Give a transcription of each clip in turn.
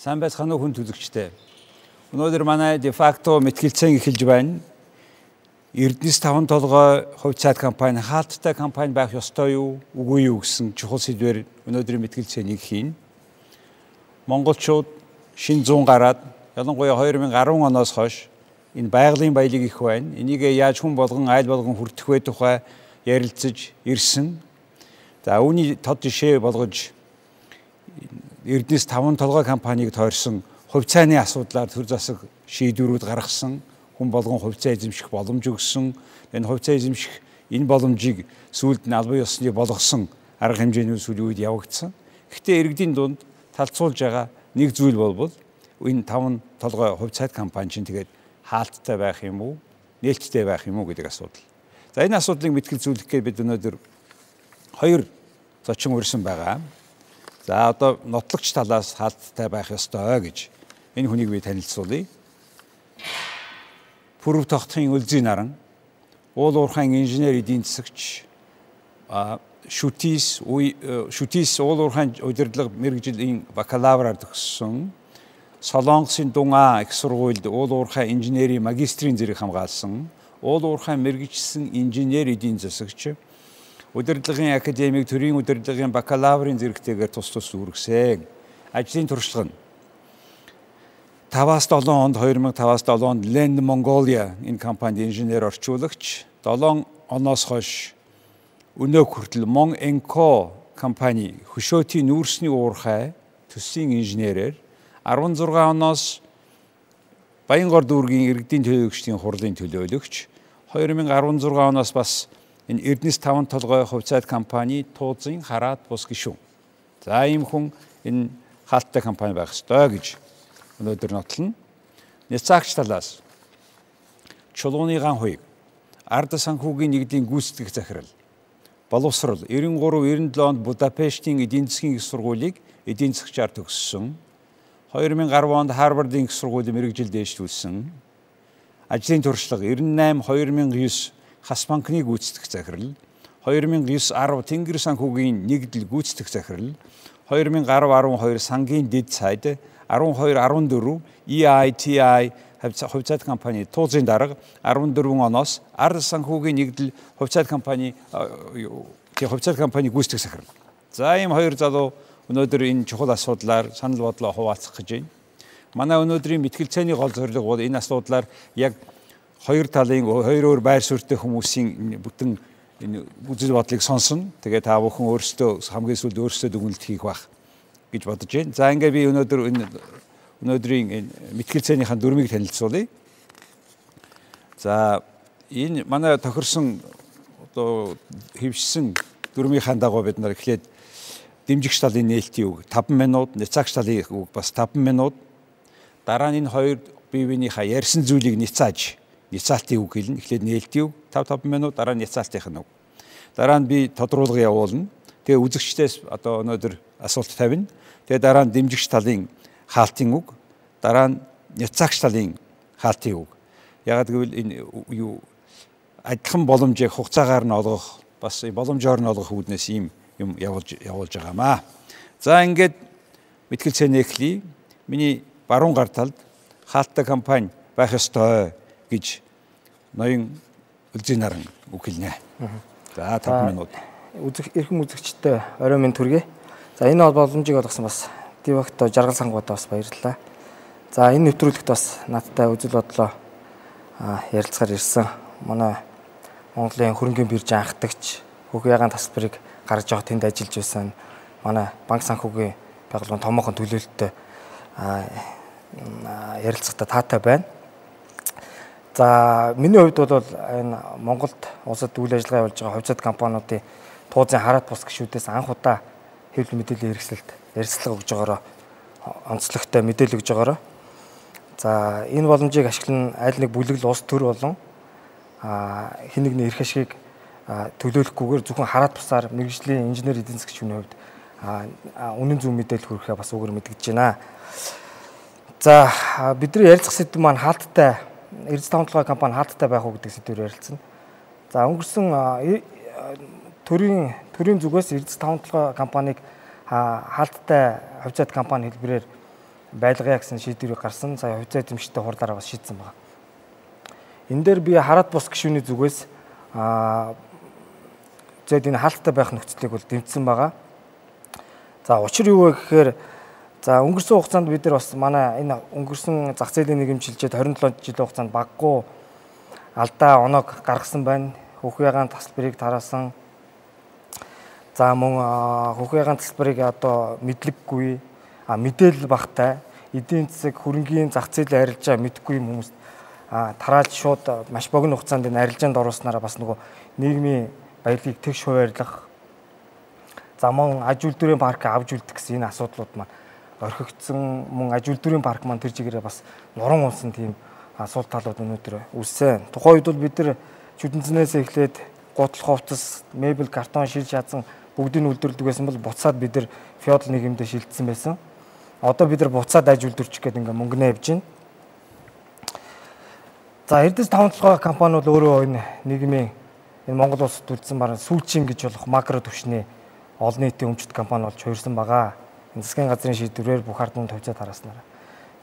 Сайн байцгаана уу хүн төлөгчтэй. Өнөөдөр манай дефакто мэтгэлцэн эхэлж байна. Эрдэнэс таван толгой хувь цаад компани хаалттай компани байх ёстой юу, үгүй юу гэсэн чухал сэдвээр өнөөдрийн мэтгэлцээнийг хийн. Монголчууд шин 100 гараад ялангуяа 2010 оноос хойш энэ байгалийн баялаг их байна. Энийг яаж хүн болгон айл болгон хүртэх вэ тухай ярилцаж ирсэн. За үүний тод жишээ болгож Эрдэнэс 5 толгой компанийг тойрсон хувьцааны асуудлаар төр засаг шийдвэрүүд гаргасан хүн болгон хувьцаа эзэмших боломж өгсөн энэ хувьцаа эзэмших энэ боломжийг сүүлд нь албан ёсны болгосон арга хэмжээний сүүлийн үед явагдсан. Гэхдээ иргэдийн дунд талцуулж байгаа нэг зүйл болбол энэ 5 толгой хувьцаат компани чинь тэгээд хаалттай байх юм уу, нээлттэй байх юм уу гэдэг асуудал. За энэ асуудлыг мэтгэлзүүлэх гээд бид өнөөдөр хоёр зочин урьсан байгаа. За одоо нотлогч талаас хаалттай байх ёстой гэж энэ хүнийг би танилцуулъя. Пүрэв тогтхын Үлзий наран уул уурхайн инженер эдийн засагч шүтис шүтис уул уурхайн удирдлага мэрэгжлийн бакалавраар төгссөн Солонгосын Дунгаа их сургуульд уул уурхай инженерийн магистрийн зэрэг хамгаалсан уул уурхай мэрэгчсэн инженер эдийн засагч удирдлагын академик төрийн удирдлагын бакалаврын зэрэгтэйгээр тус тус үүргэсэн. Ажлын туршлага нь 5-аас 7 онд 2005-аас 7 онд Land Mongolia энэ компанид инженер орчуулагч 7 оноос хойш өнөө хүртэл Mon Enco компани хөшөөтийн нүүрсний уурхай төсвийн инженерээр 16 оноос Баянгор дүүргийн иргэдийн төлөөлөгчдийн хурлын төлөөлөгч 2016 оноос бас энэ Эрдэнэс 5 толгой хувьцаат компани туузын хараад бус гишүүн. За ийм хүн энэ хаалттай компани байх ёстой гэж өнөөдөр нотлно. Няцаагч талаас чулууны ган хуйг ард санхүүгийн нэгдлийн гүйцэтгэх захирал боловсрол 93 97 онд Будапештийн эдийн засгийн их сургуулийг эдийн засгчаар төгссөн. 2010 онд Харвардын их сургуулийн мэрэгжил дээшлүүлсэн. Ажлын туршлага 98 2009 хас банкны гүйцэтгэх захирал 2009 10 Тэнгэр санхүүгийн нэгдэл гүйцэтгэх захирал 2010 12 сангийн дэд сайд 12 14 EITI хувьцаат компани туузын дарга 14 оноос ард санхүүгийн нэгдэл хувьцаат компани хувьцаат компани гүйцэтгэх захирал. За ийм хоёр залуу өнөөдөр энэ чухал асуудлаар санал бодлоо хуваалцах гэж байна. Манай өнөөдрийн мэтгэлцээний гол зорилго бол энэ асуудлаар яг хоёр талын хоёр өөр байр суурьтай хүмүүсийн бүтэн энэ үзэл бодлыг сонсно. Тэгээ та бүхэн өөрсдөө хамгийн сүүлд өөрсдөө дүгнэлт хийх бах гэж бодож байна. За ингээ би өнөөдөр энэ өнөөдрийн мэтгэлцээнийхэн дөрмийг танилцуулъя. За энэ манай тохирсон одоо хэвшсэн дөрмийнхаа дагуу бид нар эхлээд дэмжигч талын нээлтийн үг 5 минут, няцаагч талын үг бас 5 минут. Дараа нь энэ хоёр биенийхээ ярьсан зүйлийг няцааж няцаалтын үг хэлнэ. Эхлээд нээлтийн үг 5 5 минут дараа нь няцаалтын үг. Дараа нь би тодруулга явуулна. Тэгээ үзэгчдээс одоо өнөөдөр асуулт тавина. Тэгээ дараа нь дэмжигч талын хаалтын үг, дараа нь няцаагч талын хаалтын үг. Ягаад гэвэл энэ юу адилхан боломжийг хугацаагаар нь олгох бас боломжоор нь олгох үүднээс ийм юм явуулж явуулж байгаамаа. За ингээд мэтгэлцээний эхлэе. Миний баруун гар талд хаалттай компани байх ёстой гэж ноён Үлзий наран үг хэлнэ. За 5 минут. Үзэх эрхэм үзэгчтэй орой минь төргий. За энэ бол боломжийг олгосон бас Дивакто жаргал сангуудаа бас баярлалаа. За энэ нэвтрүүлэгт бас надтай үзэл бодлоо ярилцахаар ирсэн. Манай Монголын хөрөнгөний биржийн анхдагч Хөхягаан тасбарыг гаргаж явах тэнд ажиллаж байсан манай банк санхүүгийн байгууллагын томоохон төлөөлөлтөй ярилцахтаа таатай байна. За миний хувьд бол энэ Монголд улсад үйл ажиллагаа явуулж байгаа хувьцаат компаниудын туузын хараат бус гişүүдээс анх удаа хэвлэл мэдээллийн хэрэгсэлд ярилцлага өгж байгаараа онцлогтой мэдээлэл өгж байгаараа за энэ боломжийг ашиглан аль нэг бүлэгл улс төр болон хэн нэгний эрх ашигыг төлөөлөхгүйгээр зөвхөн хараат бусаар мэрэгжлийн инженер эдийн засгийн хувьд үнэн зөв мэдээлэл хүргэхээ бас үгээр мэдгэж байна. За бидний ярилцах сэдв маань хаалттай Эрдэс тавталгай компани хаалттай байх уу гэдэг сэдвээр ярилцсан. За өнгөрсөн төрийн төрийн зүгээс Эрдэс тавталгай компаниг хаалттай хувьцаат компани хэлбэрээр байлгая гэсэн шийдвэрийг гарсан. Сая хувьцаа эзэмшигтэй хурлаараа бас шийдсэн байна. Энэ дээр би хараад бус гишүүний зүгээс зэд энэ хаалттай байх нөхцөлийг бол дэмжсэн байгаа. За учир юу вэ гэхээр за өнгөрсөн хугацаанд бид нар бас манай энэ өнгөрсөн зах зээлийн нэгэмжилжээд 27 жилийн хугацаанд баггүй алдаа оног гаргасан байна. Хөхөйгаан тасалбарыг тараасан. За мөн хөхөйгаан тасалбарыг одоо мэдлэггүй а мэдээлэл багтай эдийн засаг хөрөнгийн зах зээлийн арилжаа мэдгүй хүмүүс тарааж шууд маш богино хугацаанд энэ арилжаанд оруулснараа бас нөгөө нийгмийн баялагийг тэгш хуваарлах за мөн аж үйлдвэрийн парк авж үлдэх гэсэн энэ асуудлууд маань орхигдсон мөн аж үйлдвэрийн парк маань тэр чигээрээ бас нуран унсан тийм асуулт талууд өнөөдөр үүссэн. Тухайн үед бол бид нар чүдэнцнээс эхлээд гутал хувцас, мебель, картон, шил шазан бүгдийг үйлдвэрлэдэг байсан бол буцаад бид нар феодал нийгэмдээ шилжсэн байсан одоо бид нар буцаад аж үйлдвэрчих гээд ингээ мөнгөнөө явж байна. За Эрдэс 5 толгой компани бол өөрөө энэ нийгмийн энэ Монгол улсад үлдсэн бараг сүүлчийн гэж болох макро түвшний олон нийтийн өмчт компани болж хуурсан байгаа. Засгийн газрын шийдвэрээр бүх ард түмэнд тавьцаа тараснараа.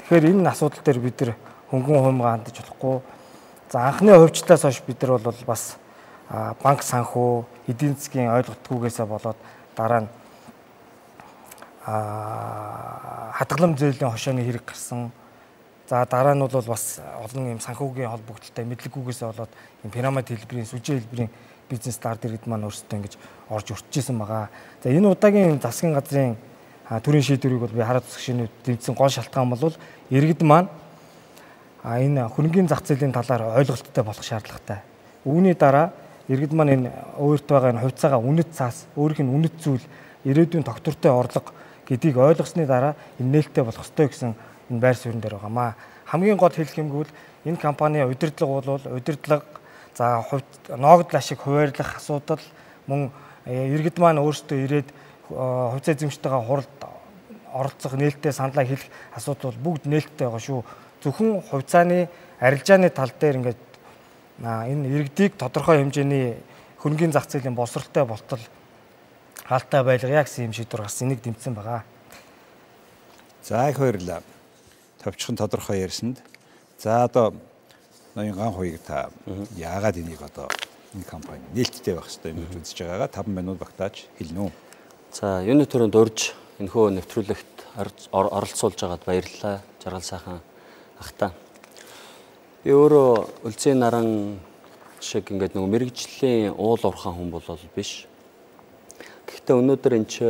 Тэгэхээр энэ асуудал дээр бид нар хөнгөн хуймгаа хандаж болохгүй. За анхны хувьчлаас хойш бид нар бол бас банк санхүү, эдийн засгийн ойлготтгүйгээсээ болоод дараа нь хадгалам зээлийн хошооны хэрэг гарсан. За дараа нь бол бас олон юм санхүүгийн холбогдолтой мэдлэггүйгээс болоод юм пирамид хэлбэрийн сүжээ хэлбэрийн бизнес старт иргэд маань өөрсдөө ингэж орж өртчихсэн байгаа. За энэ удаагийн засгийн газрын төрийн шийдвэрийг бол би хараад усах шинэ дэмжсэн гол шалтгаан бол иргэд маань а энэ хөрөнгөний зах зээлийн талаар ойлголттой болох шаардлагатай. Үүний дараа иргэд маань энэ өөртөө байгаа энэ хувьцаагаа үнэт цаас, өөрийнх нь үнэт зүйл, ирээдүйн тогтвортой орлого гэдгийг ойлгосны дараа энэ нээлттэй болох ёстой гэсэн энэ байр суурин дээр байгаамаа. Хамгийн гол хэлэх юмгүй л энэ компани удирдлага бол удирдлага за ногдол ашиг хуваарлах асуудал мөн э, иргэд маань өөрсдөө ирээд хувьцаа эзэмштэйгээ хуралд оролцох нээлттэй саналаа хэлэх асуудал бол бүгд нээлттэй байгаа шүү. Зөвхөн хувьцааны арилжааны тал дээр ингээд энэ иргэдийг тодорхой хэмжээний хөрөнгөний зах зээлийн боловсралтай болтол хаалттай байлгая гэсэн юм шийдвэр гарсан энийг дэмжсэн байгаа. За их баярлалаа. Товчхон тодорхой ярьсанд. За одоо ноёнган хоёрыг та яагаад энийг одоо энэ компани нээлттэй байх хэрэгтэй юм гэж үзэж байгаагаа 5 минут багтааж хэлнэ үү. За юуны төрөнд урьж энэхүү нэвтрүүлэгт оролцуулж байгаад баярлалаа. Жаргал сайхан ахта. Би өөрөө үлцийн наран шиг ингээд нөгөө мэрэгжлийн уул уурхаан хүн бол биш Гэхдээ өнөөдөр эн чи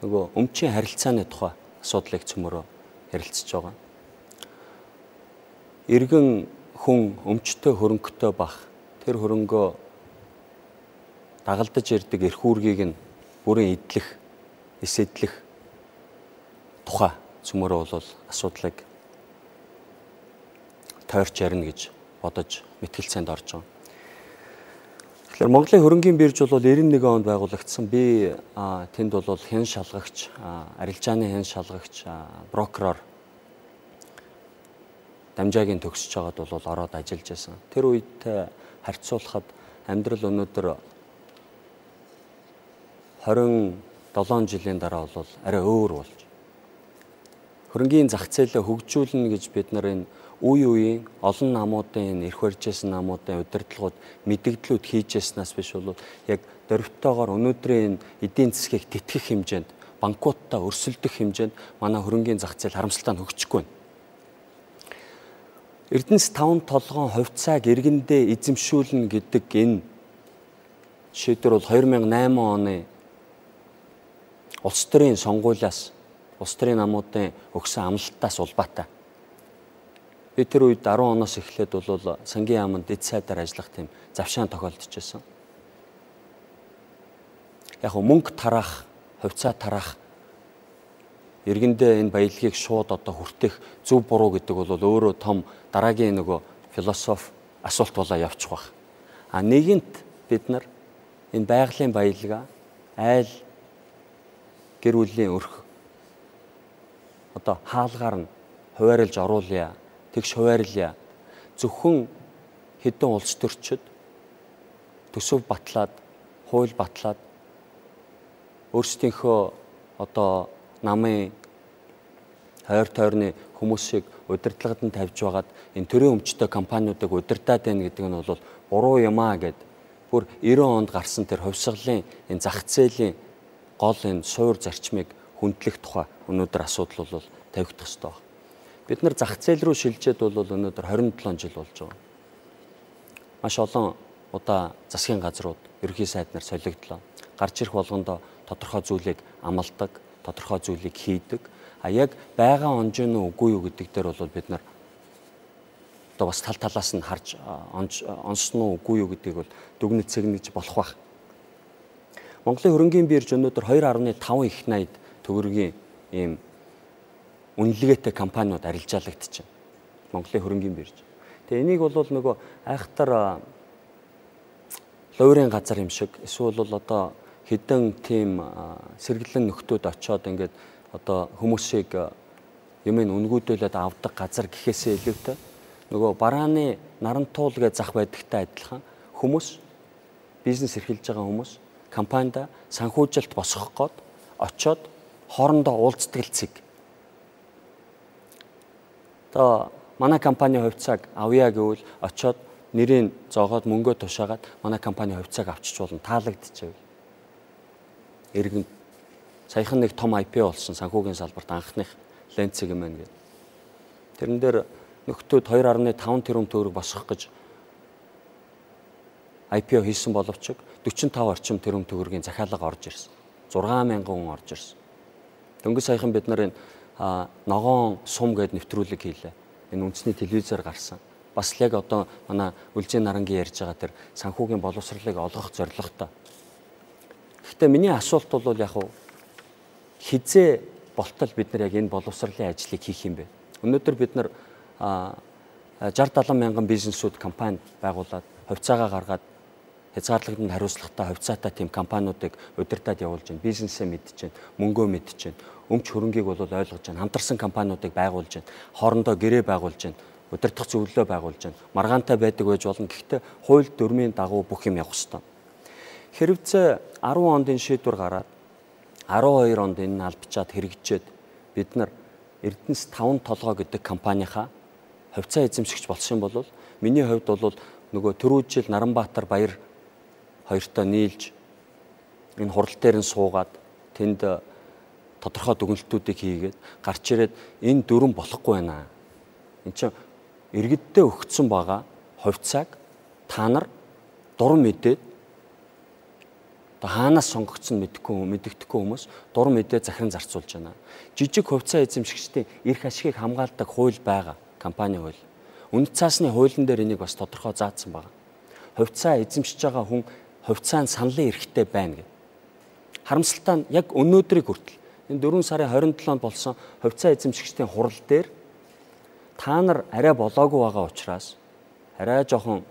нөгөө өмчийн харилцааны тухай асуудлыг цөмөрөө ярилцж байгаа. Иргэн хүн өмчтэй хөрөнгөтэй бах тэр хөрөнгөө дагалдаж ирдэг эрх үүргийг нь бүрэн идэх, эсэдлэх тухай цөмөрөө бол асуудлыг тойрч ярина гэж бодож мэтгэлцээнд орж байгаа. Тэгэхээр Монголын хөрөнгийн бирж бол 91 онд байгуулагдсан. Би тэнд бол хэн шалгагч, арилжааны хэн шалгагч, брокероор дамжаагийн төгсөж байгаад бол ороод ажиллаж байсан. Тэр үедээ харьцуулахад амьдрал өнөөдөр 27 жилийн дараа бол арай өөр болж. Хөрөнгийн зах зээлээ хөгжүүлнэ гэж бид нар энэ үе үеийн олон намуудын эрх барьжсэн намуудын удирдлагууд мэдгдлүүд хийжсэнээс биш бол яг дөрвтойгоор өнөөдрийн эдийн засгийг тэтгэх хэмжээнд банкудтай өрсөлдөх хэмжээнд манай хөрөнгийн зах зээл харамсалтай нь хөгжихгүй байна. Эрдэнэс 5 толгоон хувьцааг иргэндээ эзэмшүүлнэ гэдэг энэ шийдвэр бол 2008 оны улс төрийн сонгуулиас улс төрийн намуудын өгсөн амлалтаас улбаатай. Би тэр үед 10 оноос эхлээд бол сангийн яамд дэд сайдаар ажиллах тийм завшаан тохиолдож байсан. Яг мөнгө тараах, хувьцаа тараах иргэндээ энэ баялагийг шууд одоо хүртэх зөв буруу гэдэг бол өөрөө том дараагийн нөгөө философи асуулт болоо явчих бах. А нэгэнт бид нар энэ байгалийн баялгаа айл гэр бүлийн өрх одоо хаалгаар нь хуваарлж оруулъя тэгш хуваарлья. Зөвхөн хэдэн улс төрчид төсөв батлаад, хууль батлаад өөрсдийнхөө одоо намын Хойр тойрны хүмүүсийг удирдлагад нь тавьж байгаад энэ төрийн өмчтэй компаниудыг удирдаад байна гэдэг нь бол буруу юм аа гэд бүр 90 онд гарсан тэр хувьсгалын энэ зах зээлийн гол энэ суур зарчмыг хүндлэх тухай өнөөдөр асуудал бол тавигдах ёстой байна. Бид нар зах зээл рүү шилжээд бол өнөөдөр 27 жил болж байгаа. Маш олон удаа засгийн газрууд ерхий сайд нар солигдлоо. Гарч ирэх болгондоо тодорхой зүйлийг амалдаг, тодорхой зүйлийг хийдэг. А яг байгаа онж нь үгүй юу гэдэг дээр бол бид нар одоо бас тал талаас нь харж онсон уу үгүй юу гэдгийг бол дүгнэж цэгнэж болох байх. Монголын хөрөнгийн бирж өнөөдөр 2.5 их найд төгрөгийн ийм үнэлгээтэй компаниуд арилжаалагдчихэв. Монголын хөрөнгийн бирж. Тэгээ энийг бол нөгөө айхтар луурын газар юм шиг эсвэл одоо хідэн тийм сэргэлэн нөхдүүд очоод ингээд одоо хүмүүсийг юмыг үнгүүдүүлээд авдаг газар гэхээсээ илүүтэй нөгөө барааны нарантуул гэж зах байдагтай адилхан хүмүүс бизнес эрхэлж байгаа хүмүүс компанида санхүүжилт босгох гээд очоод хоорондоо уулздаг цэг. Одоо манай компани хувьцааг авъя гэвэл очоод нэрийг зоогоод мөнгөө тушаагаад манай компани хувьцааг авчиж болно таалагдчихэв. Иргэн саяхан нэг том IPO болсон санхүүгийн салбарт анхных ленцэг юм байна гэдэг. Тэрэн дээр нөхдүүд 2.5 тэрбум төгрөг босгох гэж IPO хийсэн боловч 45 орчим тэрбум төгрөгийн захиалга орж ирсэн. 60000 хүн орж ирсэн. Дөнгөж саяхан бид нар энэ ногоон сум гэд нэвтрүүлэг хийлээ. Энэ үндэсний телевизээр гарсан. Бас л яг одоо манай Үлжийн нарангийн ярьж байгаа тэр санхүүгийн боловсролыг олгох зорилготой. Гэхдээ миний асуулт бол яг хизээ болтол бид нар яг энэ боловсролын ажлыг хийх юм бэ. Өнөөдөр бид нар 60 70 мянган бизнесүүд компани байгуулад хувьцаагаа гаргаад хязгаарлагданд хариуцлагатай хувьцаатай тийм компаниудыг удирдах явуулж байна. Бизнесээ мэдж байна, мөнгөө мэдж байна. Өмч хөрөнгийг бол ойлгож байна. Хамтарсан компаниудыг байгуулж байна. Хоорондоо гэрээ байгуулж байна. Удирдах зөвлөлөө байгуулж байна. Маргаантай байдаг байж болно. Гэхдээ хууль дүрмийн дагуу бүх юм явах ёстой. Хэрвээ 10 ондын шийдвэр гараад 12 онд энэ албачаад хэрэгжээд бид нар Эрдэнэс 5 толгой гэдэг компанийнхаа хувьцаа эзэмшигч болсон бол миний хувьд бол нөгөө түрүү жил Наранбаатар баяр хоёртоо нийлж энэ хурал дээр нь суугаад тэнд тодорхой дүгнэлтүүдийг хийгээд гарч ирээд энэ дөрөн болохгүй байна. Энд чинь иргэддээ өгсөн байгаа хувьцааг та нар дуран мэдээд хаанаас сонгогдсон мэдэхгүй мэддэхгүй хүмүүс дур мэдээ захиран зарцуулж байна. Жижиг хувьцаа эзэмшигчдийн эрх ашигыг хамгаалдаг хууль байгаа компани хууль. Үнэт цаасны хуулийн дээр энийг бас тодорхой заасан байна. Хувьцаа эзэмшиж байгаа хүн хувьцаанд саналын эрхтэй байна гэв. Харамсалтай нь яг өнөөдрийг хүртэл энэ 4 сарын 27-нд болсон хувьцаа эзэмшигчдийн хурал дээр та нар арай болоогүй байгаа учраас арай жоохон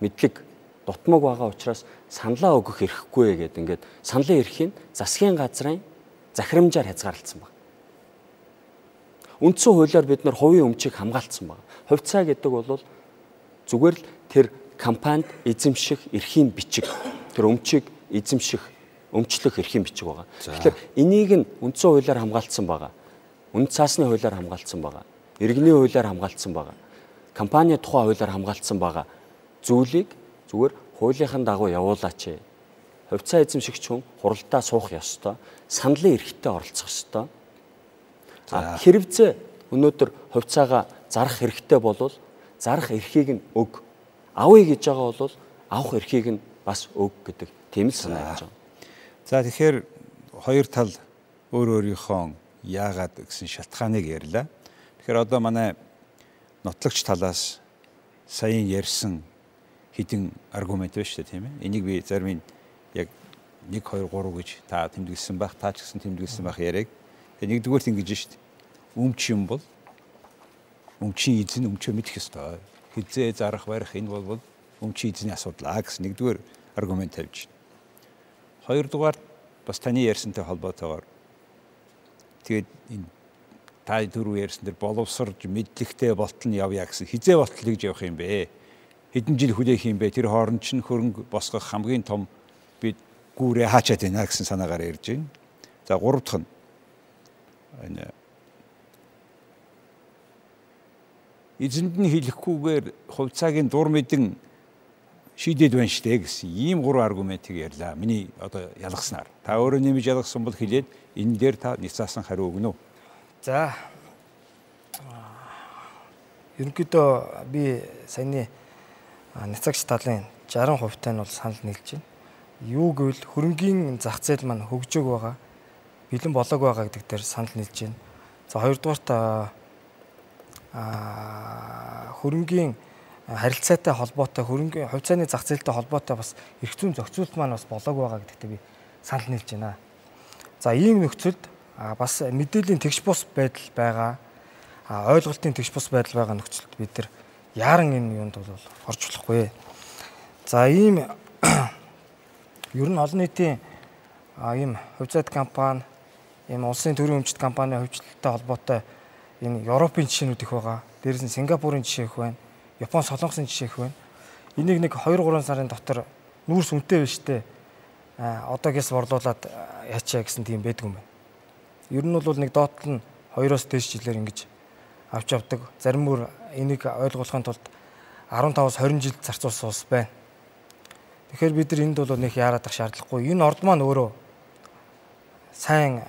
мэдлэг дутмаг байгаа учраас саналаа өгөх эрхгүй гэдэг ингээд саналын эрхийг засгийн газрын захирамжаар хязгаарлалцсан баг. Үндсэн хуулиар бид нар хувийн өмчийг хамгаалцсан баг. Хувьцаа гэдэг бол зүгээр л тэр компанид эзэмших эрхийн бичиг, тэр өмчийг эзэмших, өмчлөх эрхийн бичиг байгаа. Тэгэхээр энийг нь үндсэн хуулиар хамгаалцсан байгаа. Үнд цаасны хуулиар хамгаалцсан байгаа. Иргэний хуулиар хамгаалцсан байгаа. Компани тухай хуулиар хамгаалцсан байгаа зүйлийг зүгээр хуулийнхын дагуу явуулаач. Хувьцаа эзэмшигч хүн хуралдаа суух ёстой. Саналын эрхтэй оролцох ёстой. Хэрвээ өнөөдөр хувьцаагаа зарах хэрэгтэй болвол зарах эрхийг нь өг. Авъя гэж байгаа бол авах эрхийг нь бас өг гэдэг тийм л санаа явж байгаа. За тэгэхээр хоёр тал өөр өөрийнхөө яагаад гэсэн шалтгааныг ярьлаа. Тэгэхээр одоо манай нотлогч талаас саяын ярьсан хідэн аргумент байна шүү дээ тийм ээ. Энийг би зарим яг 1 2 3 гэж та тэмдэглэсэн байх, та ч гэсэн тэмдэглэсэн байх яриаг. Тэгээ нэгдүгээрт ингэж шүү дээ. Өмч юм бол өмчийн эзэн өмчөө мэдэх ёстой. Хизээ зарах барих энэ бол өмчийн эзний асуудал аа гэсэн нэгдүгээр аргумент тавьж байна. Хоёрдугаар бас таны ярьсантай холбоотойгоор тэгээд энэ та түрүү ярьсан дэр боловсрж мэдлэгтэй болтол нь явъя гэсэн хизээ болтол гэж явах юм бэ? хэдэн жил хүлээх юм бэ? Тэр хооронд чинь хөрөнгө босгох хамгийн том бид гүүрээ хаачаад байна гэсэн санаагаар ярьж байна. За гурав дахь нь энэ эзэнд нь хэлэхгүйгээр хувьцаагийн дур мэдэн шийдээд байна штэ гэсэн ийм гурван аргументыг ярьлаа. Миний одоо ялгаснаар. Та өөрөө нэмж ялгасан бол хэлээд энэ дээр та ницаасан хариу өгнө үү? За. Ерөнхийдөө би саяны ницагч талын 60% тань бол санал нийлж байна. Юу гэвэл хөрөнгийн зах зээл маань хөгжөөг байгаа. Бэлэн болоог байгаа гэдэг дээр санал нийлж байна. За хоёрдугаарт хөрөнгийн харилцаатай холбоотой хөрөнгийн хувьцааны зах зээлтэй холбоотой бас эрх зүйн зохицуулт маань бас болоог байгаа гэдэгтээ би санал нийлж байна. За ийм нөхцөлд бас мэдээллийн тэгш бус байдал байгаа ойлголтын тэгш бус байдал байгаа нөхцөлд бид нар яаран энэ юунд бол орж болохгүй. За ийм ер нь олон нийтийн ийм хувьцаат компани ийм улсын төрийн өмчт компани хөгжөлттэй холбоотой энэ Европын жишээнүүд их байгаа. Дээрээс нь Сингапурын жишээ их байна. Япон солонгосын жишээ их байна. Энийг нэг 2 3 сарын дотор нүүрс үнэтэй биш те. А одоогээс борлуулад яачаа гэсэн тийм байдгүй юм байна. Ер нь бол нэг доотлол нь 2-оос дээш жилээр ингэж авч явдаг. Зарим бүр энийг ойлгуулахын тулд 15-аас 20 жил зарцуулсан ус байна. Тэгэхээр бид нар энд бол нэг яарад ах шаардлагагүй. Энэ орд маань өөрөө сайн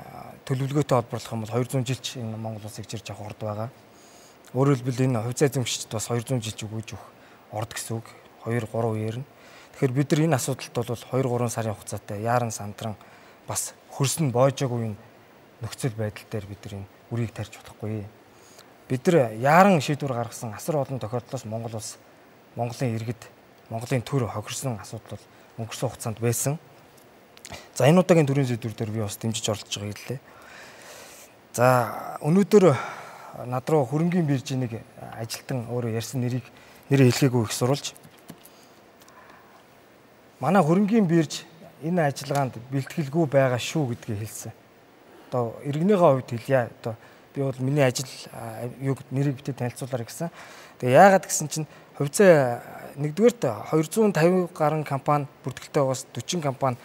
төлөвлөгөөтэй холбоорлох юм бол 200 жилч энэ Монгол улсыг чирж авах орд байгаа. Өөрөөр хэлбэл энэ хувьцаа эзэмшигчд бас 200 жилч өгөөж өгөх орд гэсэн үг. 2 3 үеэр нь. Тэгэхээр бид нар энэ асуудалд бол 2 3 сарын хугацаатай яаран сандран бас хөрсөн боожоогүй нөхцөл байдал дээр бид нар энэ үрийг тарьж болохгүй. Бид нар яаран шийдвэр гаргасан асар олон тохиолдлоос Монгол улс Монголын иргэд Монголын төр хохирсон асуудал бол өнгөрсөн хугацаанд байсан. За энэ удаагийн төрийн дээр би бас дэмжиж оролцож байгааг хэллээ. За өнөөдөр над руу хөрөнгөний биржийг ажилтан өөрөө ярьсан нэрийг нэрээ хэлхээгүй их сурулж манай хөрөнгөний бирж энэ ажиллагаанд бэлтгэлгүй байгаа шүү гэдгийг хэлсэн. Одоо иргэнийхээ хувьд хэлье. Одоо би бол миний ажил юг нэрийг битээ танилцуулаар гэсэн. Тэгээ яагаад гэсэн чинь хувьцаа нэгдүгээрт 250 гаруй компани бүртгэлтэй байгаас 40 компани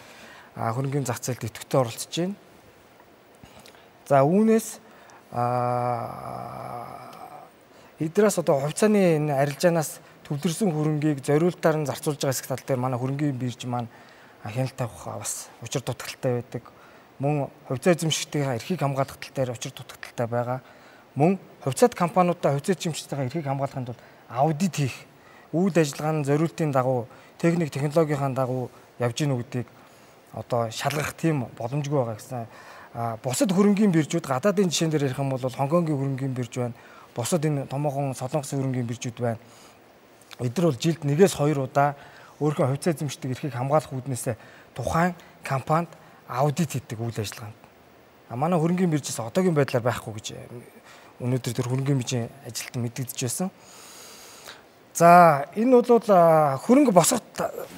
хөрөнгөний зах зээлд идэвхтэй оролцож байна. За үүнээс эдрээс одоо хувьцааны энэ арилжаанаас төвлөрсөн хөрөнгийг зориултаар нь зарцуулж байгаа хэсэг тал дээр манай хөрөнгийн бирж маань хяналт тавих бас учир дутагдaltaй байдаг. Мөн хувьцаа эзэмшигчдийн эрхийг хамгаалах тал дээр учир дутагдaltaй байгаа. Мөн хувьцаат компаниудаа хувьцаа эзэмшигчдийн эрхийг хамгаалахын тулд аудит хийх, үйл ажиллагааны зориултын дагуу, техник технологийн дагуу явж гинүү гэдгийг одоо шалгах тийм боломжгүй байгаа гэсэн бусад хөрөнгөний биржүүд гадаадын жишээн дээр ярих юм бол Хонконгийн хөрөнгөний бирж байна. Бусад энэ томоохон солонгосын хөрөнгөний биржүүд байна. Эдгээр бол жилд нэгээс хоёр удаа өөрийнхөө хувьцаа эзэмшдэг эрхийг хамгаалах үүднээсээ тухайн компанид аудит хийдэг үйл ажиллагаанд. А манай хөрөнгөний биржээс одоогийн байдлаар байхгүй гэж өнөөдөр тэр хөрөнгөний биржийн ажилтан мэдэгдэж байсан. За энэ бол хөрөнгө босгох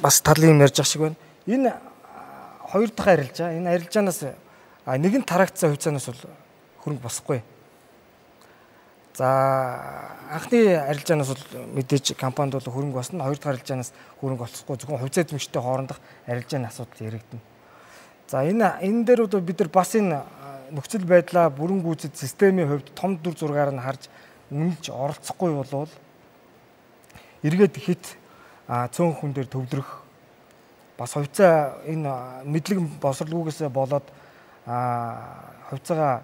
бас талын юм ярьж байгаа шиг байна. Энэ хоёр дахь арилжаа. Энэ арилжаанаас А нэгэн тарагдсан хувьцаанаас бол хөрөнгө босхгүй. За анхны арилжаанаас бол мэдээж компанид бол хөрөнгө босно. Хоёр дахь арилжаанаас хөрөнгө олцохгүй зөвхөн хувьцаа эзэмшигчтэй хоорондох арилжааны асуудал яригдана. За энэ энэ дээр бол бид нар бас энэ нөхцөл байдлаа бүрэн гүйцэд системийн хувьд том дүр зургаар нь харж үнэлж оролцохгүй болвол эргээд хит цөөн хүн дээр төвлөрөх бас хувьцаа энэ мэдлэг босрлгүйгээсээ болоод хувьцаагаа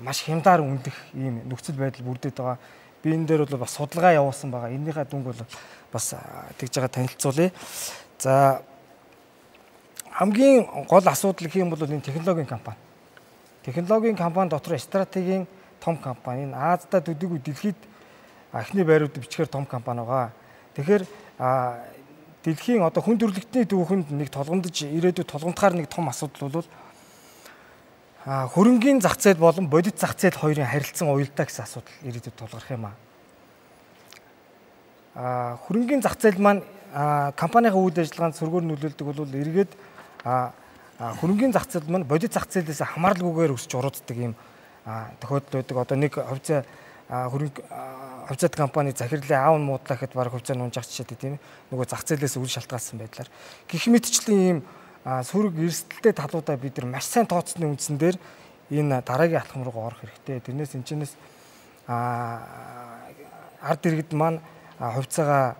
маш хямдаар үндэх ийм нөхцөл байдал бүрдээд байгаа. Би энэ дээр бол бас судалгаа явуулсан байгаа. Энийхээ дүнг бол бас тэгж байгаа танилцуулъя. За хамгийн гол асуудал гэх юм бол энэ технологийн компани. Технологийн компани дотор стратегийн том компани. Энэ Аазда төдийгүй дэлхийд эхний байрууд бичгээр том компани байгаа. Тэгэхээр дэлхийн одоо хүн төрөлхтний түүхэнд нэг толгомдож ирээдүйд толгомдохоор нэг том асуудал бол хөрөнгийн зах зээл болон бодит зах зээл хоёрын харилцан уялдаа гэсэн асуудал ирээдүйд тулгарх юм аа. Хөрөнгийн зах зээл маань компанийн үйл ажиллагаанд сөргөөр нөлөөлдөг бол эргээд хөрөнгийн зах зээл маань бодит зах зээлээс хамааралгүйгээр өсч урууддаг юм тохиолдол байдаг. Одоо нэг хувьцаа хөрөнгө хувьцаат компани захирлын аав муудлаа гэхэд баг хувьцаа нунжах жишээ тийм нөгөө зах зээлээс үл шалтгаалсан байдлаар гих мэтчлэн ийм сөрөг эрсдэлтэй талуудаа бид нар маш сайн тооцсны үндсэн дээр энэ дараагийн алхам руу орох хэрэгтэй. Тэрнээс энэ чинээс ард иргэд маань хувьцаагаа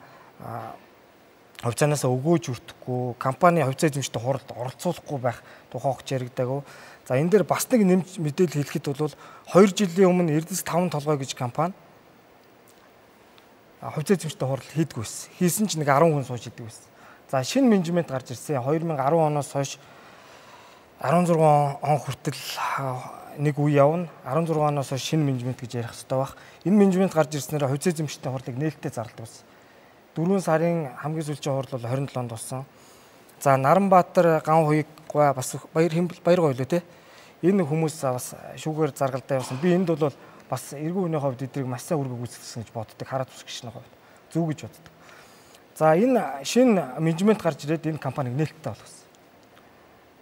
хувьцаанаас өгөөж өртөхгүй, компани хувьцаа эзэмшдэг хуралд оролцуулахгүй байх тухай огч яригдаагүй. За энэ дээр бас нэг нэмж мэдээлэл хэлэхэд бол 2 жилийн өмнө Эрдэс 5 толгой гэж компани хувьцаа эзэмшдэг хурал хийдгүй байсан. Хийсэн чинь нэг 10 хүн сууж хийдэг байсан. За шинэ менежмент гарч ирсэн. 2010 оноос хойш 16 он хүртэл нэг үе явна. 16 оноос хойш шинэ менежмент гэж ярих хэрэгтэй байх. Энэ менежмент гарч ирснээр хувьцаа эзэмшдэг хурлыг нээлттэй зарладаг байсан. 4 сарын хамгийн сүүлийн хурал бол 27-нд болсон. За Наранбаатар ган хуйг бас баяр баяр гойлоо те. Энэ хүмүүс бас шүүгээр заргалдаа явсан. Би энд бол бас эргүү хүний хувьд эдрийг маш сайн үргэлж гүйцэтгсэн гэж боддог. Хараад ус гişний хувьд зөв гэж боддог. За энэ шинэ менежмент гарч ирээд энэ компаниг нээлттэй болгосон.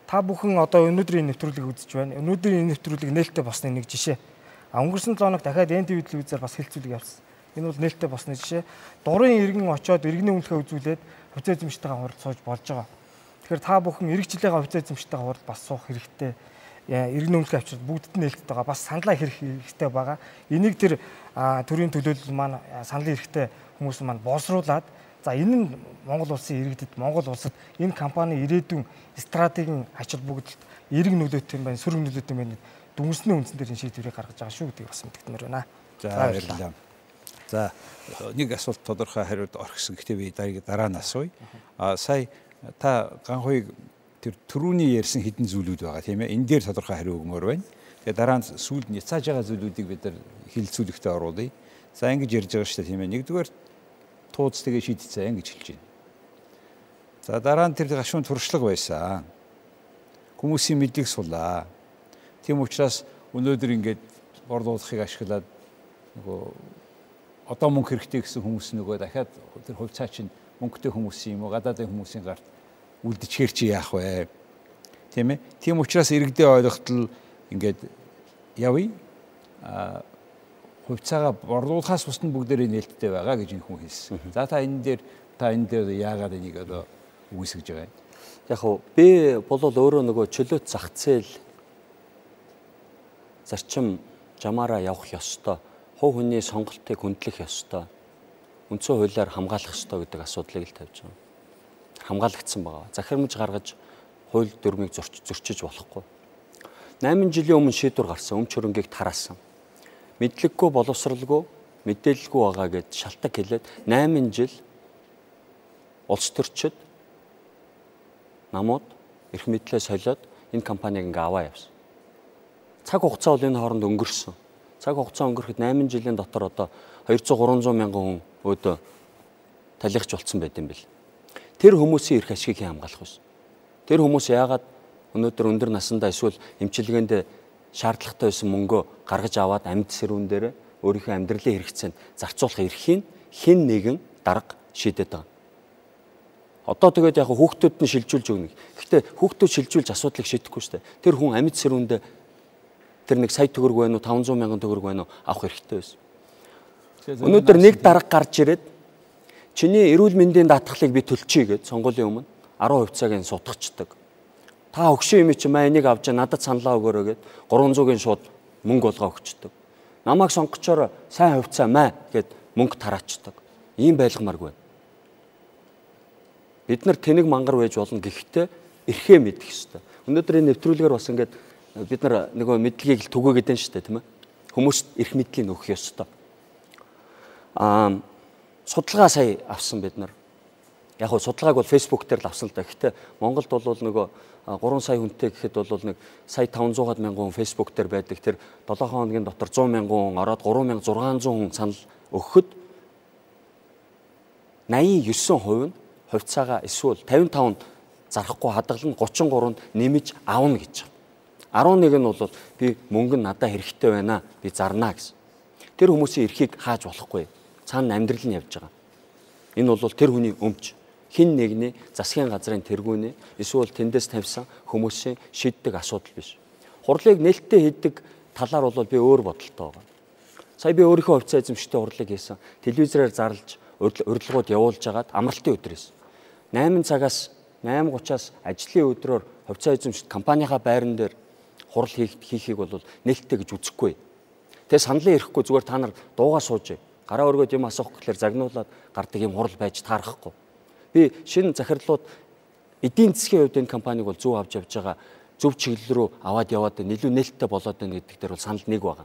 Та бүхэн одоо өнөөдрийн нэвтрүүлгийг үзэж байна. Өнөөдрийн нэвтрүүлэг нээлттэй болсны нэг жишээ. А өнгөрсөн 7 хоног дахиад NTV телевизээр бас хэлцүүлэг явуулсан. Энэ бол нээлттэй болсны жишээ. Дурын иргэн очоод иргэний үнэлгээ үзүүлээд хувьцаа эзэмштэйгээ хурд сууж болж байгаа. Тэгэхээр та бүхэн эрэг жилийнхаа хувьцаа эзэмштэйгээ хурд бас суух хэрэгтэй иргэн үнэлгээ авчирд бүгдд нь нээлттэй байгаа. Бас саналаа хэрэг хэрэгтэй байгаа. Энийг тэр төрийн төлөөлөл маань саналын хэрэгтэй хүмүүс маань боловсруулад за энэ нь Монгол улсын иргэдэд Монгол улсад энэ компани ирээдүйн стратегийн ач холбогдолд эрг нөлөөтэй юм байна, сөрөг нөлөөтэй юм байна. Дүнсний үндсэн дээр энэ шийдвэрийг гаргаж байгаа шүү гэдгийг бас мэдгдмээр байна. За баярлалаа. За нэг асуулт тодорхой хариуд орхисон. Гэхдээ би дараа нь асууя. А сая та ганхуйг тэр төрүүний ярьсан хідэн зүйлүүд байгаа тийм ээ. Энэ дээр тодорхой хариу өгмөр байна. Тэгээ дараа нь сүүлд няцааж байгаа зүйлүүдийг бид нар хилцүүлэхдээ оруулъя. За ингэж ярьж байгаа шүү дээ тийм ээ. Нэгдүгээр тууц тэгээ шийдчихсэн гэж хэлж байна. За дараа нь тэр гашуун туршлага байсан. Хүмүүсийн мэдлэг сулаа. Тийм учраас өнөөдөр ингээд борлуулахыг ашиглаад нөгөө одоо мөнгө хэрэгтэй гэсэн хүмүүс нөгөө дахиад тэр хувьцаа чинь мөнгөтэй хүмүүсийн юм уу гадаадын хүмүүсийн гарт үлдчихэр чи яах вэ? Тийм ээ. Тийм учраас иргэдээ ойлгохтол ингээд явъя. А хувьцаагаа борлуулахаас бусд нь бүгдээрээ нээлттэй байгаа гэж энэ хүн хэлсэн. За та энэ дээр та энэ дээр яагаад энийг одоо үгүйсгэж байгаа юм? Яг уу би бол өөрөө нөгөө чөлөөт зах зээл зарчим жамаараа явах ёстой. Хувь хүний сонголтыг хүндлэх ёстой. Үндсэн хуулиар хамгаалах ёстой гэдэг асуудлыг л тавьж байгаа хамгаалагдсан байгаа. Захирамж гаргаж хууль дүрмийг зөрчиж болохгүй. 8 жилийн өмнө шийдвэр гарсан өмч хөрөнгийг тараасан. Мэдлэггүй боловсралгүй мэдээлэлгүй байгаа гэд шалтак хэлээд 8 жил улс төрчид намууд эрх мэдлээ солиод энэ компаниг ингээ аваа явсан. Цаг хугацаа бол энэ хооронд өнгөрсөн. Цаг хугацаа өнгөрөхөд 8 жилийн дотор одоо 200 300 мянган хүн өөдөө талихч болцсон байт юм бэл тэр хүмүүсийн эрх ашгийг хамгаалах биш. Тэр хүмүүс яагаад өнөөдөр өндөр насандаа эсвэл эмчилгээнд шаардлагатай байсан мөнгөө гаргаж аваад амьд сэрүүн дээр өөрийнхөө амьдралын хэрэгцээнд зарцуулах эрхийг хэн нэгэн дарга шийдэт байгаа. Одоо тэгээд яг хүүхдүүд нь шилжүүлж өгнө. Гэхдээ хүүхдүүд шилжүүлж асуудлыг шийдэхгүй шүү дээ. Тэр хүн амьд сэрүүндээ тэр нэг сая төгрөг байна уу 500 мянган төгрөг байна уу авах хэрэгтэй байсан. Өнөөдөр нэг дарга гарч ирээд чиний эрүүл мэндийн даатгалыг би төлчихье гэд сонгуулийн өмнө 10% цагийн сутгачдаг. Та өгшөө юм чи маа энийг авч надад саналаа өгөөрэй гэд 300-ийн шууд мөнгө болгоо өгчдөг. Намайг сонгочоор сайн хувьцаа маа гэд мөнгө тараачдаг. Ийм байлгамааргүй. Бид нар тэнэг мангар байж болно гэхдээ эрхээ мэдэх ёстой. Өнөөдөр энэ нэвтрүүлгээр бас ингээд бид нар нөгөө мэдлэгийг л түгээгээд байна шүү дээ тийм ээ. Хүмүүст эрх мэдлийг өгөх ёстой. Аа судалгаа сая авсан бид нар. Яг хөө судалгааг бол Facebook дээр л авсан л да. Гэхдээ Монголд бол нөгөө 3 сая хүнтэй гэхэд бол нэг сая 500-аад мянган хүн Facebook дээр байдаг. Тэр 7 хоногийн дотор 100 мянган хүн ороод 3600 хүн санал өгөхөд 89% нь хувьцаагаа эсвэл 55-нд зарахгүй хадгалан 33-нд нэмж аавна гэж байна. 11 нь бол би мөнгө надад хэрэгтэй байна. Би зарнаа гэсэн. Тэр хүмүүсийн эрхийг хааж болохгүй цаана амьдрал нь явж байгаа. Энэ бол тэр хүний өмч хин нэгний засгийн газрын тэргүүний эсвэл тэндээс тавьсан хүмүүсийн шийддэг асуудал биш. Хурлыг нээлттэй хийдэг талаар бол би өөр бодолтой байгаа. Сая би өөрийнхөө хувьцаа эзэмшигтэй хурлыг хийсэн. Телевизээр зарлж урилгууд явуулж агаад амралтын өдрөөс 8 цагаас 8:30-аас ажлын өдрөөр хувьцаа эзэмшигт компанийнхаа байран дээр хурал хийхийг бол нээлттэй гэж үзэхгүй. Тэгээ саналын ирэхгүй зүгээр та нар дуугаа сууж гараа өргөд юм асуух гэхлээр загнуулаад гардаг юм хурал байж таарахгүй. Би шинэ захирлууд эдийн засгийн хувьд энэ компаниг бол зөв авч явж байгаа зөв чиглэл рүү аваад яваад илүү нээлттэй болоод байна гэдэг дээр бол санал нэг байгаа.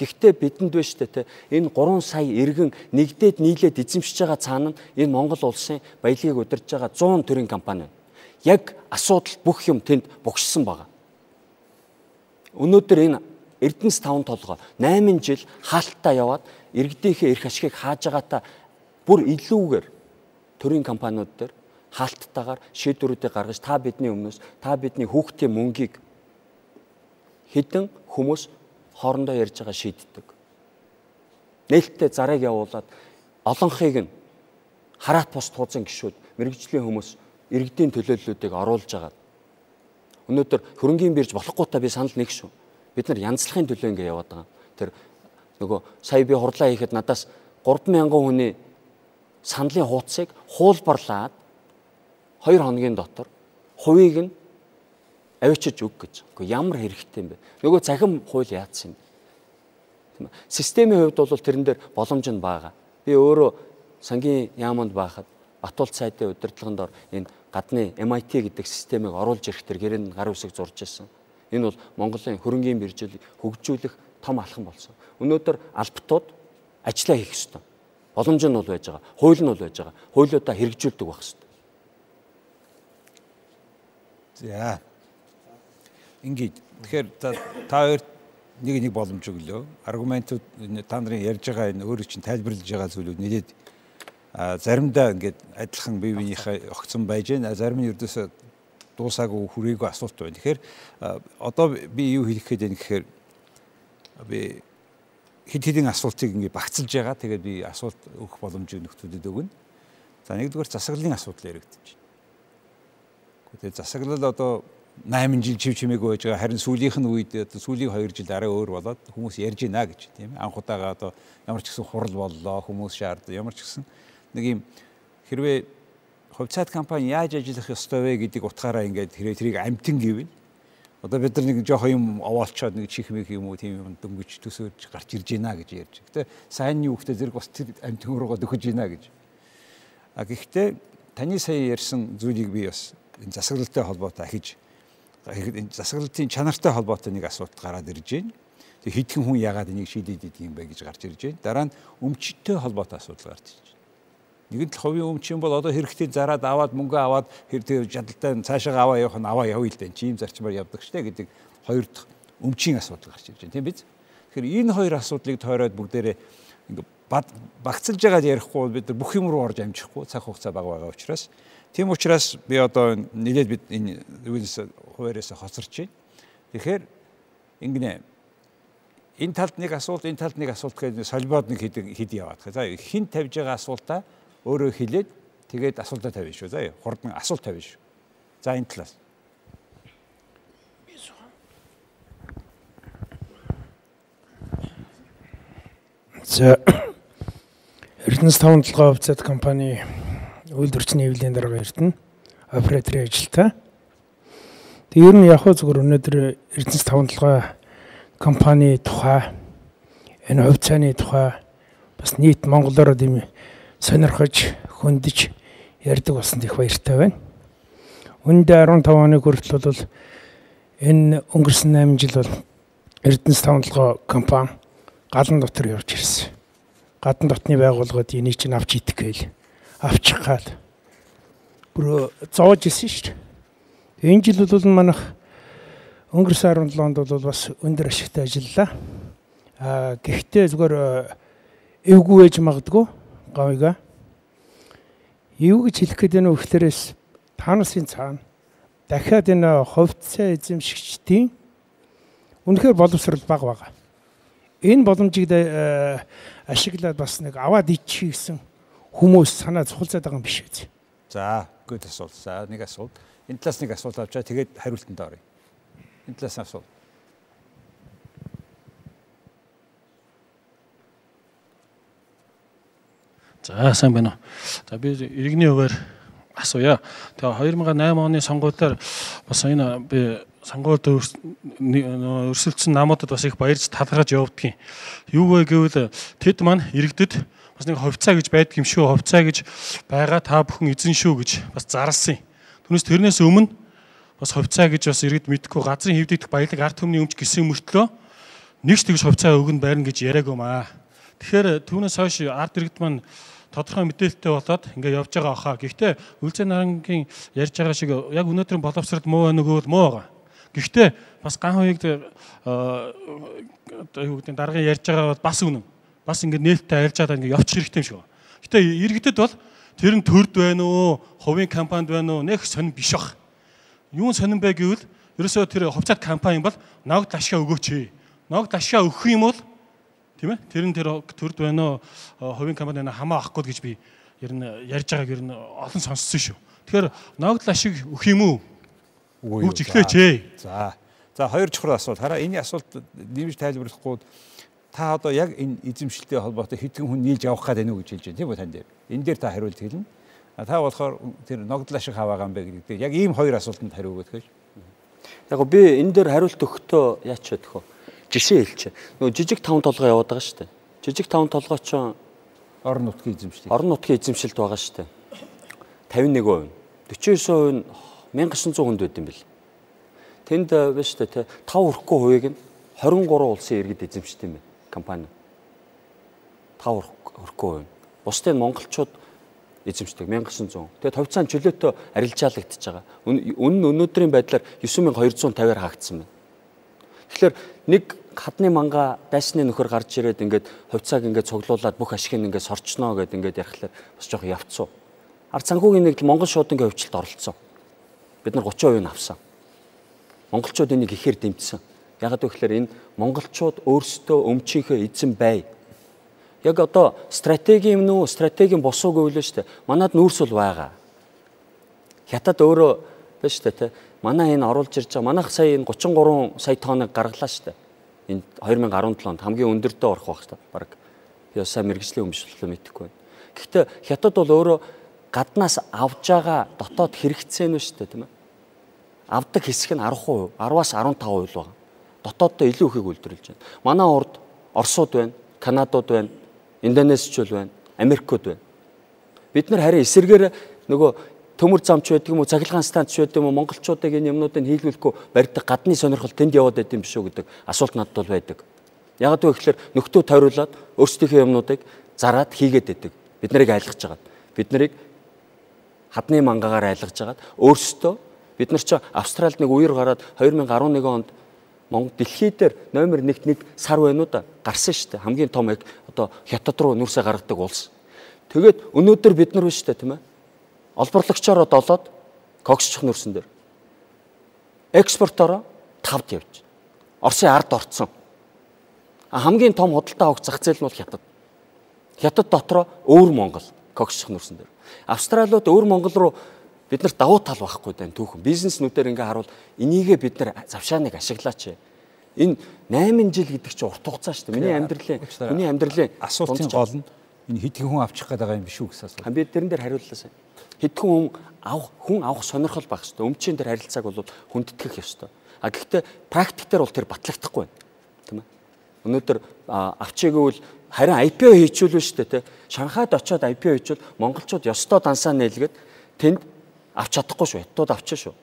Гэхдээ бидэнд шүү дээ те энэ 3 сая иргэн нэгдээд нийлээд эзэмшиж байгаа цаана энэ Монгол улсын баялагийг удирж байгаа 100 төрлийн компани байна. Яг асуудал бүх юм тэнд богшсон байгаа. Өнөөдөр энэ Эрдэнэс 5 толгой 8 жил хаалттай яваад иргэдийнхээ эрх ашигыг хааж байгаатаа бүр илүүгээр төрийн компаниуд дээр хаалттайгаар шийдвэрүүдийг гаргаж та бидний өмнөөс та бидний хүүхдийн мөнгийг хідэн хүмүүс хоорондоо ярьж байгаа шийддэг. Нээлттэй зарыг явуулаад олонхийг нь хараат бус туузын гişүүд мэрэгжлийн хүмүүс иргэдийн төлөөллүүдийг оруулж байгаа. Өнөөдөр хөрөнгийн бирж болохгүй та би санал нэг шүү. Бид нар янзлахын төлөө ингэ яваад байгаа. Тэр нөгөө сая би хурлаа хийхэд надаас 3000 хүний саналын хуудсыг хуулбарлаад 2 хоногийн дотор хувийг нь авчиж өг гэж. Гэхдээ ямар хэрэгтэй юм бэ? Нөгөө цахим хууль яатсан юм. Тийм ээ. Системийн хувьд бол тэрэн дээр боломж нь бага. Би өөрөө сангийн яаманд байхад Батуулт сайдын удирдлаганд ор энэ гадны MIT гэдэг системийг оруулж ирэх тэр гэрээнд гар үсэг зурж ирсэн. Энэ бол Монголын хөрөнгийн биржил хөгжүүлэх том алхам болсон. Өнөөдөр албатууд ажиллаа хийх ёстой. Боломж нь бол байж байгаа. Хууль нь бол байж байгаа. Хуулиудаа хэрэгжүүлдэг байх ёстой. За. Ингээд тэгэхээр та хоёр нэг нэг боломж өглөө. Аргументууд та нарын ярьж байгаа энэ өөрөө чинь тайлбарлаж байгаа зүйлүүд нэлээд заримдаа ингээд адилхан бие биенийхээ огцсон байж гэн зарим нь ердөөсөө дуусаагүй хүрээгүй асуулт байна. Тэгэхээр одоо би юу хэлэх гээд байна гэхээр би хэд хэдэн асуултыг ингээд багцлж байгаа. Тэгээд би асуулт өгөх боломжийг нөхцөлөд өгнө. За нэгдүгээр засаглалын асуудал яригдчих. Тэгээд засаглал одоо 8 жил чив чимээгүй байж байгаа. Харин сүүлийнх нь үед сүүлийн 2 жил арай өөр болоод хүмүүс ярьж байна гэж тийм ээ. Анх удаага одоо ямар ч гэсэн хурал боллоо, хүмүүс шаардсан. Ямар ч гэсэн нэг юм хэрвээ хувьцаат компани яаж ажиллах ёстой вэ гэдэг утгаараа ингээд хэрэг тэрийг амтэн гэвэл одоо бид нар нэг жоох юм овоолчоод нэг чих мэх юм уу тийм юм дөнгөж төсөөлж гарч ирж байна гэж ярьж. Гэтэ сайн юу гэхдээ зэрэг бас тэр амтэн руугаа дөхөж байна гэж. А гэхдээ таны сая ярьсан зүйлийг би бас энэ засаглалтай холбоотой ахиж энэ засаглалтын чанартай холбоотой нэг асуудал гараад ирж байна. Тэг хитгэн хүн яагаад энийг шийдээд идэг юм бэ гэж гарч ирж байна. Дараа нь өмчтөй холбоотой асуудал гарч ирж байна. Нэгэн тал хувийн өмч юм бол одоо хэрэгтэй зараад аваад мөнгө аваад тэр жадалтай цаашаа аваа явах нь аваа явъя л дээ. Чим зарчмаар явдаг штэ гэдэг хоёр дахь өмчийн асуудал гарч ирж байна. Тийм биз? Тэгэхээр энэ хоёр асуудлыг тойроод бүгдээрээ ингээ багцлж байгаад ярихгүй бид нар бүх юм руу орж амжихгүй цаг хугацаа бага байгаа учраас тийм учраас би одоо нэлээд бид энэ юунаас хуваарьаас хоцорч байна. Тэгэхээр ингэнэ энэ талд нэг асуулт энэ талд нэг асуулт гэдэг солибод нэг хэд хэд яваад. За хин тавьж байгаа асуултаа өөрөө хэлээд тэгээд асуултаа тавина шүү. За хурдан асуулт тавина шүү. За энэ талаас. За Эрдэнэс 5 толгой хувьцаат компани үйлдвэрчний хэвлэлийн дарга эрдэнэ операторын ажилтаа. Тэг ер нь яг хөө зүгээр өнөөдөр Эрдэнэс 5 толгой компани тухай энэ хувьцааны тухай бас нийт монголоор ийм сонирхож хөндөж ярьдаг болсон их баяртай байна. Үндэ 15 оны хүртэл бол энэ өнгөрсөн 8 жил бол Эрдэнэс тавталгаа компани галан дотор явж ирсэн. Гадна дотны байгууллагууд энийг чинь авч идэх гээл авчих гал бүр зоож исэн шүү дээ. Энэ жил бол манайх өнгөрсөн 17 онд бол бас өндөр ашигтай ажиллалаа. Аа гэхдээ зүгээр эвгүй ээж магадгүй гавьга. Юу гэж хэлэх гээд байна вэ гэхлээрээс танасын цаана дахиад энэ ховцоо эзэмшигчдийн үнэхээр боловсрал бага байгаа. Энэ боломжийг э, ашиглаад бас нэг аваад ичих гэсэн хүмүүс санаа цухалцаад байгаа юм биш үү? За, гүд асуулт. За, нэг асуулт. Энэ талаас нэг асуулт авчаа тэгээд хариултанд оръё. Энэ талаас асуулт. За сайн байна уу. За би иргэний хуваар асууя. Тэгээ 2008 оны сонгуулиар бас энэ би сонгуульд өрсөлдсөн намуудад бас их баярж талархаж явагдгийн. Юу вэ гэвэл тэд маань иргэдэд бас нэг ховцаа гэж байдаг юм шүү. Ховцаа гэж байгаа та бүхэн эзэн шүү гэж бас зарласан юм. Түүнээс тэрнээс өмнө бас ховцаа гэж бас иргэд мэдхгүй газрын хэвдэгдэх баялаг арт түмний өмч гисэн мөртлөө нэгч тэгж ховцаа өгөн байрна гэж яриаг юм аа. Тэгэхээр түүнээс хойш арт иргэд маань тодорхой мэдээлэлтэй болоод ингээ явж байгаа хаа. Гэхдээ Үлзэн нарангийн ярьж байгаа шиг яг өнөөдрийн боловсрол муу байна нөгөө муу байгаа. Гэхдээ бас ган хоёрыг одоо юу гэдэг дараагийн ярьж байгаа бас үнэн бас ингэ нээлттэй арилж чадаад ингэ явчих хэрэгтэй юм шиг байна. Гэтэ иргэдэд бол тэр нь төрд байна уу, хувийн компанид байна уу, нэг сонир биш бах. Юу сонирн бэ гэвэл ерөөсөө тэр хувьцаат компани бол ногд ашгаа өгөөч. Ногд ашгаа өгөх юм бол тийм ээ тэр нь тэр төрд байна уу, хувийн компани байна хамаа авахгүй гэж би ер нь ярьж байгааг ер нь олон сонссон шүү. Тэгэхээр ногд ашиг өгөх юм уу? Өгч эхлэеч ээ. За. За хоёр чухал асуулт. Хараа энэ асуулт нэмж тайлбарлахгүй та одоо яг энэ эзэмшилтэй холбоотой хэдхэн хүн нийлж явах гээд байна уу гэж хэлж байна тийм үү тань дээр. Энэ дээр та хариулт хэлнэ. Та болохоор тэр ногдлоо шиг хаваагаан бэ гэдэг. Яг ийм хоёр асуултанд хариу өгөх гэж. Яг би энэ дээр хариулт өгөхдөө яач чадах вэ? Жишээ хэлчихэ. Нөгөө жижиг таван толгой яваад байгаа шүү дээ. Жижиг таван толгой ч орон нутгийн эзэмшил. Орон нутгийн эзэмшилд байгаа шүү дээ. 51%. 49% нь 1900 хүнд байд юм бэл. Тэнд биш үү те 5 хүрэхгүй хувийг нь 23 улсын иргэд эзэмшдэг юм байна компани 5 өрхгүй байна. Бусдын монголчууд эзэмшдэг 1900. Тэгээд хувьцаанд чөлөөтэй арилжаалагдчихж байгаа. Үнэн нь өнөөдрийн байдлаар 9250-аар хаагдсан байна. Тэгэхээр нэг хадны манга дайсны нөхөр гарч ирээд ингээд хувьцааг ингээд цуглуулад бүх ашиг нь ингээд сорчноо гэд ингээд ярихлаар бас жоох явцсан. Ард санхүүгийн нэгдэл Монгол шуудангийн хөвчлөлт оролцсон. Бид нар 30% нь авсан. Монголчууд энийг ихээр дэмжсэн. Ягаад гэвэл энэ монголчууд өөрсдөө өмчийнхөө эзэн бай. Яг одоо стратеги юм нүү, стратегийн босууг өөлөө штэ. Манад нүүрс бол байгаа. Хятад өөрөө биш штэ тэ. Манай энэ оруулж ирж байгаа. Манайх сая энэ 33 сая тоног гаргалаа штэ. Энэ 2017 онд хамгийн өндөртөө орох байх штэ. Бараг би сайн мэрэгжлийн өмчлөлөө мэдэхгүй байна. Гэхдээ хятад бол өөрөө гаднаас авж байгаа дотоод хэрэгцээ нь штэ тийм ээ. Авдаг хэсэг нь 10%, 10-аас 15% л байгаа дотооддоо илүү ихийг үйлдвэрлэж байна. Манай урд Оросууд байна, Канадууд байна, Индонезичууд байна, Америкууд байна. Бид нар харин эсэргээр нөгөө төмөр замч байдаг юм уу, цахилгаан станц байдаг юм уу, монголчуудыг энэ юмнуудыг хийлгүүлэхгүй барьдаг гадны сонирхол тэнд яваад байд юм биш үү гэдэг асуулт надад бол байдаг. Яг гэвэл гэхээр нөхдөө тойруулаад өөрсдийнхөө юмнуудыг зараад хийгээд байдаг. Бид нарыг айлгаж байгаа. Бид нарыг хадны мангаагаар айлгаж байгаа. Өөрсдөө бид нар ч Австралид нэг үер гараад 2011 онд Монгол дэлхий дээр номер 1-т нэг сар байна уу да гарсан шүү дээ. Хамгийн том одоо хятад руу нүрсээ гаргадаг улс. Тэгээд өнөөдөр бид нар биш үү тийм ээ. Олборлогчороо долоод коксчих нүрсэн дээр. Экспортороо тавд явж. Оросын ард орцсон. А хамгийн том худалдаа авах зах зээл нь бол хятад. Хятад дотроо өвөр Монгол коксчих нүрсэн дээр. Австралиуд өвөр Монгол руу бид нарт давуу тал байхгүй даа түүхэн бизнеснүүдээр ингээ харуул энийгээ бид нар завшааныг ашиглаач. Энэ 8 жил гэдэг чинь урт хугацаа шүү дээ. Миний амьдралын миний амьдралын асуултын гол нь энэ хэдхэн хүн авчих гээд байгаа юм биш үү гэсэн асуулт. Би тэрэн дээр хариуллаа сайн. Хэдхэн хүн авах хүн авах сонирхол байх дээ. Өмчийн дээр харилцааг бол хүндэтгэх ёстой. А гэхдээ практик дээр бол тэр батлагдахгүй байна. Тийм ээ. Өнөөдөр авчиэгвэл харин IPO хийчихвэл шүү дээ, тэ. Шанхайд очиод IPO хийчихвэл монголчууд ёстой дансаа нээлгээд тэнд авч чадахгүй шүү. Хятадууд авчих шүү.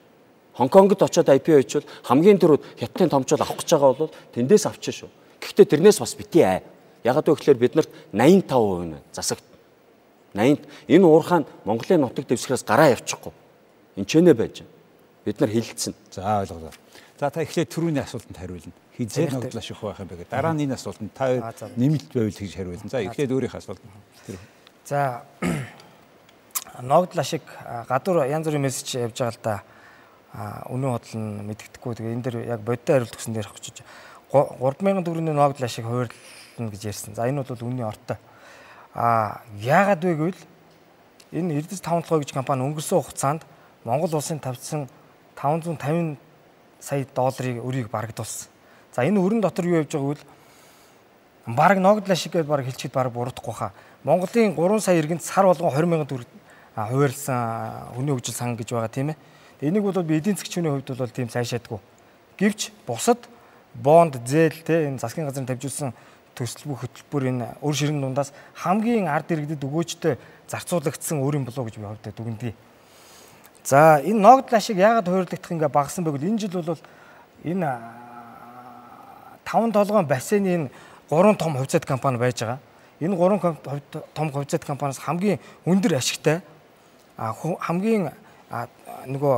Хонконгод очиод IPO хийчихвэл хамгийн түрүүд хятадын томчууд авах гэж байгаа бол тэндээс авчих шүү. Гэхдээ тэрнээс бас бити аа. Ягаад гэвэл бид нарт 85% нь засагт 80 энэ уурхаан Монголын нутаг дэвсгэрээс гараа явчихгүй. Энд ч нэ байж. Бид нар хилцэн. За ойлголоо. За та эхлээд түрүүний асуултанд хариулна. Хизээ ногдлоо ших байх юм бэ гэдэг. Дараа нь энэ асуултанд та нэмэлт байвал гэж хариулна. За эхлээд өөрийнхөө асуулт. За ногдла шиг гадуур янз бүрийн мессеж явж байгаа л да. Үнэн бодол нь мэддэхгүй. Тэгээ энэ дэр яг бодит хариулт өгсөн дээр авчиж 3000 төгрөгийн ногдла шиг хуваарлна гэж ярьсан. За энэ бол үнний ортой. А яагаад вэ гэвэл энэ Эрдэс 5 гэж компани өнгөрсөн хугацаанд Монгол улсын тавьсан 550 сая долларыг өрийг барагдуулсан. За энэ өрн дотор юу явж байгааг бол баг ногдла шиг гэж баг хэлчихэд баг буруудахгүй хаа. Монголын 3 сая иргэнд сар болгон 20 сая төгрөг хуваарлсан хүний хөгжил сан гэж байгаа тийм ээ. Энийг бол би эдийн засгчны хувьд бол тийм сайшаадгүй. Гэвч бусад бонд зээл те энэ засгийн газрын тавьжуулсан төсөл бүх хөтөлбөр энэ өр ширэн дундаас хамгийн ард иргэдэд өгөөжтэй зарцуулагдсан өөрийн болоо гэж би хувьдаа дүгнэдэг. За энэ ногдол ашиг яагаад хуваарлагдах ингээ багасан бэ гэвэл энэ жил бол энэ 5 толгойн бассейн энэ гурван том хувьцаат компани байж байгаа. Энэ гурван том хувьцаат компаниас хамгийн өндөр ашигтай хамгийн нөгөө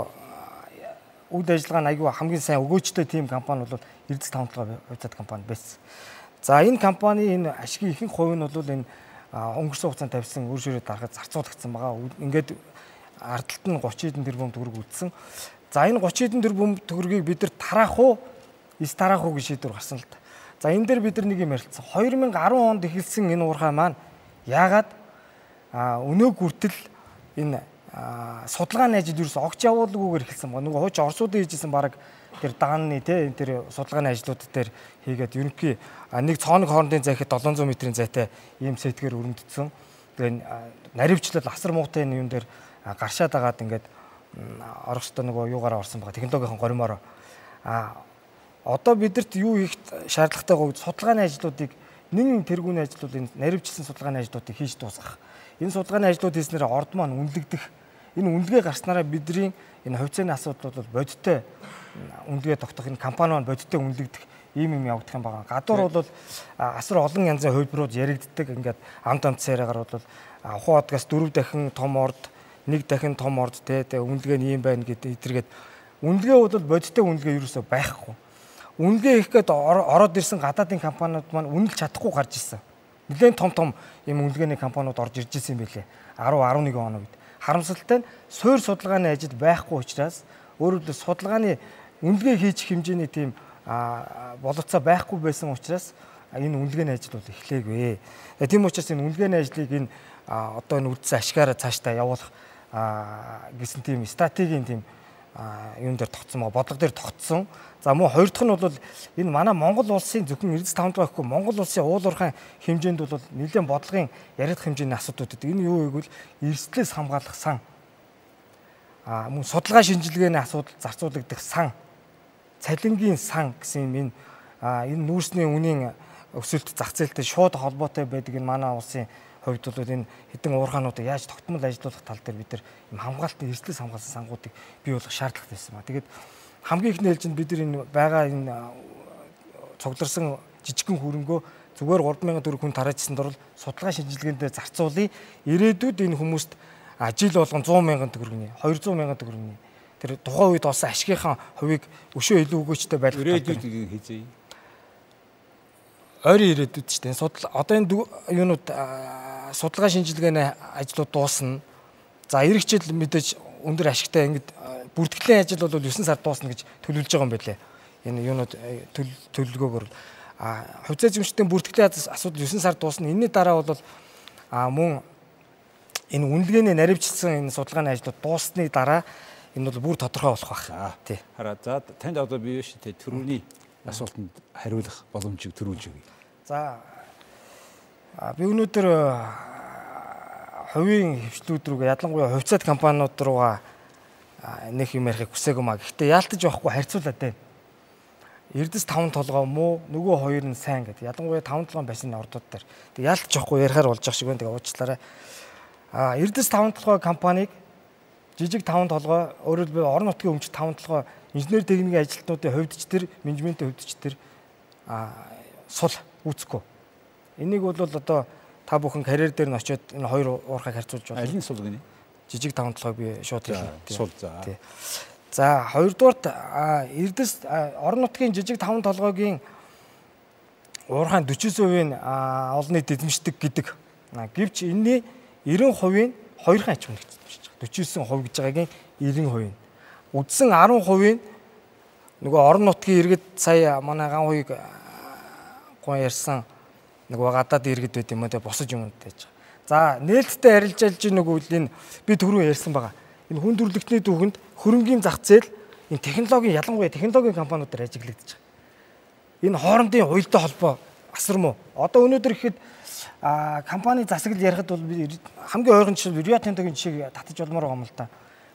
үйл ажиллагаа нь аягүй хамгийн сайн өгөөжтэй тийм компани бол Эрдэс тавталгаа хувьцаат компани байсан. За энэ компани энэ ашигын ихэнх хувь нь бол энэ өнгөрсөн хугацаанд тавьсан үр ширээ дарахад зарцуулагдсан байгаа. Ингээд ардталт нь 30 хэдэн тэрбум төгрөг үлдсэн. За энэ 30 хэдэн тэрбум төгрөгийг бид нар тараах уу? Ис тараах уу гэж шийдвэр гарсан л та. За энэ дээр бид нар нэг юм ярилцсан. 2010 онд эхэлсэн энэ уурхай маань яагаад өнөө хүртэл энэ судалгааны ажил ерөөс огч явуулгүйгээр эхэлсэн ба нөгөө хууч орсуудын хийжсэн баг тэр даанны те тэр судалгааны ажлууд дээр хийгээд ерөнхий нэг цооног хоорондын захид 700 м-ийн зайтай ийм сэтгээр өрөмдсөн. Тэгээ наривчлал асар муутай юм дээр гаршаад агаад ингээд орохтой нөгөө юугаараа орсон байгаа технологийн горимоор а одоо бидэрт юу хийх шаардлагатай гоо судалгааны ажлуудыг нэн тэргүүний ажлууд энэ наривчлсан судалгааны ажлуудыг хийж дуусгах. Энэ судалгааны ажлууд хийснээр орд маань үнэлэгдэх энэ үнэлгээ гарснараа бидний энэ хувьцааны асуудлууд бол бодиттой үнэлгээ тогтох энэ компани маань бодиттой үнэлэгдэх ийм юм явагдах юм байна. Гадуур бол асар олон янзын хувьбарууд яригддаг. Ингээд амт амт царайгаар бол ухаан одгоос дөрөв дахин том орд, нэг дахин том орд те үнэлгээ нь ийм байна гэдэг эдэргээд үнэлгээ бол бодиттой үнэлгээ ерөөсөй байхгүй. Үнэлгээ их гээд ороод ирсэн гадаадын компаниуд маань үнэлж чадахгүй гарч ирсэн. Нилээн том том юм үнэлгээний компаниуд орж ирж ирсэн юм билээ. 10 11 он үед харамсалтай нь суур судалгааны ажил байхгүй учраас өөрөөр хэлбэл судалгааны үнэлгээ хийчих хэмжээний тийм боловцоо байхгүй байсан учраас энэ үнэлгээний ажил бол эхлэегүй. Тийм учраас энэ үнэлгээний ажлыг энэ одоо энэ үлдсэн ашгаараа цаашдаа явуулах гэсэн тийм стратегийн тийм юун дээр тогтсон ба бодлого дээр тогтсон. За мөн хоёр дахь нь бол энэ манай Монгол улсын зөвхөн эрдэс таван дахь гэхгүй Монгол улсын уул уурхайн хэмжээнд бол нэлээд бодлогын яриад хэмжээний асуудлууд гэдэг. Энэ юу вэ гэвэл эрсдлээс хамгаалах сан. А мөн судалгаа шинжилгээний асуудал зарцуулагдах сан. Цалингийн сан гэсэн юм энэ энэ нүүрсний үнийн өсөлт зах зээлтэй шууд холбоотой байдаг энэ манай улсын хувьд бол энэ хэдэн уурхаануудыг яаж тогтмол ажилуулах тал дээр бид нар хамгаалтын эрсдлээс хамгаалсан сангуудыг бий болгох шаардлагатай байсан ба. Тэгээд хамгийн их нээлж нь бид энэ байгаа энэ цугларсан жижигхэн хөрөнгөө зүгээр 3000 төгрөг хүн тараажсан дөрвөл судалгаа шинжилгээнд зарцуулъя. Ирээдүйд энэ хүмүүст жил болгон 100 мянган төгрөгний 200 мянган төгрөгний тэр тухайн үед олсон ашигынхаа хувийг өшөө илүү өгөөчтэй байх ирээдүйд хийзээ. Ойрын ирээдүйд ч тийм судал одоо энэ юунууд судалгаа шинжилгээний ажлууд дуусна. За эх жил мэдээж өндөр ашигтай ингэж бүртгэлийн ажил бол 9 сар дуусна гэж төлөвлөж байгаа юм байлээ. Энэ юунууд төлөвлөгөөгөр а хувьцаа зэмжтийн бүртгэлийн асуудал 9 сар дуусна. Энэний дараа бол а мөн энэ үнэлгээний наривчилсан энэ судалгааны ажлууд дууссаны дараа энэ бол бүр тодорхой болох байх. Тий. Хараа за танд одоо бие шүү дээ төрөний асуултанд хариулах боломжийг төрүүлж өгье. За би өнөөдөр хувийн хвшлүүд рүү ялангуяа хувьцаат компаниуд руугаа нэг юм ярихыг хүсээгүй маа. Гэхдээ яалтаж байхгүй харьцуулаад байна. Эрдэс 5 толгоо муу нөгөө хоёр нь сайн гэдэг. Ялангуяа 5 толгойн басны ордууд дээр. Тэг яалтаж байхгүй ярихаар болж байгаа шиг байна. Тэгээ уучлаарай. А Эрдэс 5 толгой компанийг жижиг 5 толгой өөрөөр хэлбэл орон нутгийн өмч 5 толгой инженер техникийн ажилтнуудын хувьдч төр менежментийн хувьдч төр а сул үүсэхгүй. Энийг бол одоо та бүхэн карьер дээр нь очиод энэ хоёр уурхайг харьцуулж байна. Алин сул гинэ? Жижиг таван толгойг би шууд хэлээ. Сул за. За хоёрдугаарт Эрдэс орон нутгийн жижиг таван толгойгийн уурхайн 40%-ийн олон нийт эзэмшдэг гэдэг. Гэвч энэний 90%-ийн хоёрхан аж хүнэгдэж байна. 49% гэж байгаагийн 90%. Үдсэн 10%-ийн нөгөө орон нутгийн иргэд сая манай ган хуйг гоо ярьсан нөгөө гадаад иргэд байт юм уу те босож юм тааж. За нээлттэй арилжаалж нэг үйл энэ би түрүү ярьсан байгаа. Энэ хүн төрөлхтний түүхэнд хөрөнгөний зах зээл энэ технологийн ялангуяа технологийн компаниудаар ажиглагдаж байгаа. Энэ хоорондын уялдаа холбоо асар муу. Одоо өнөөдөр ихэд компани засаглал ярихад бол хамгийн ойрхон жишээ Rio Tinto-гийн жишээг татаж олмоор байгаа юм л да.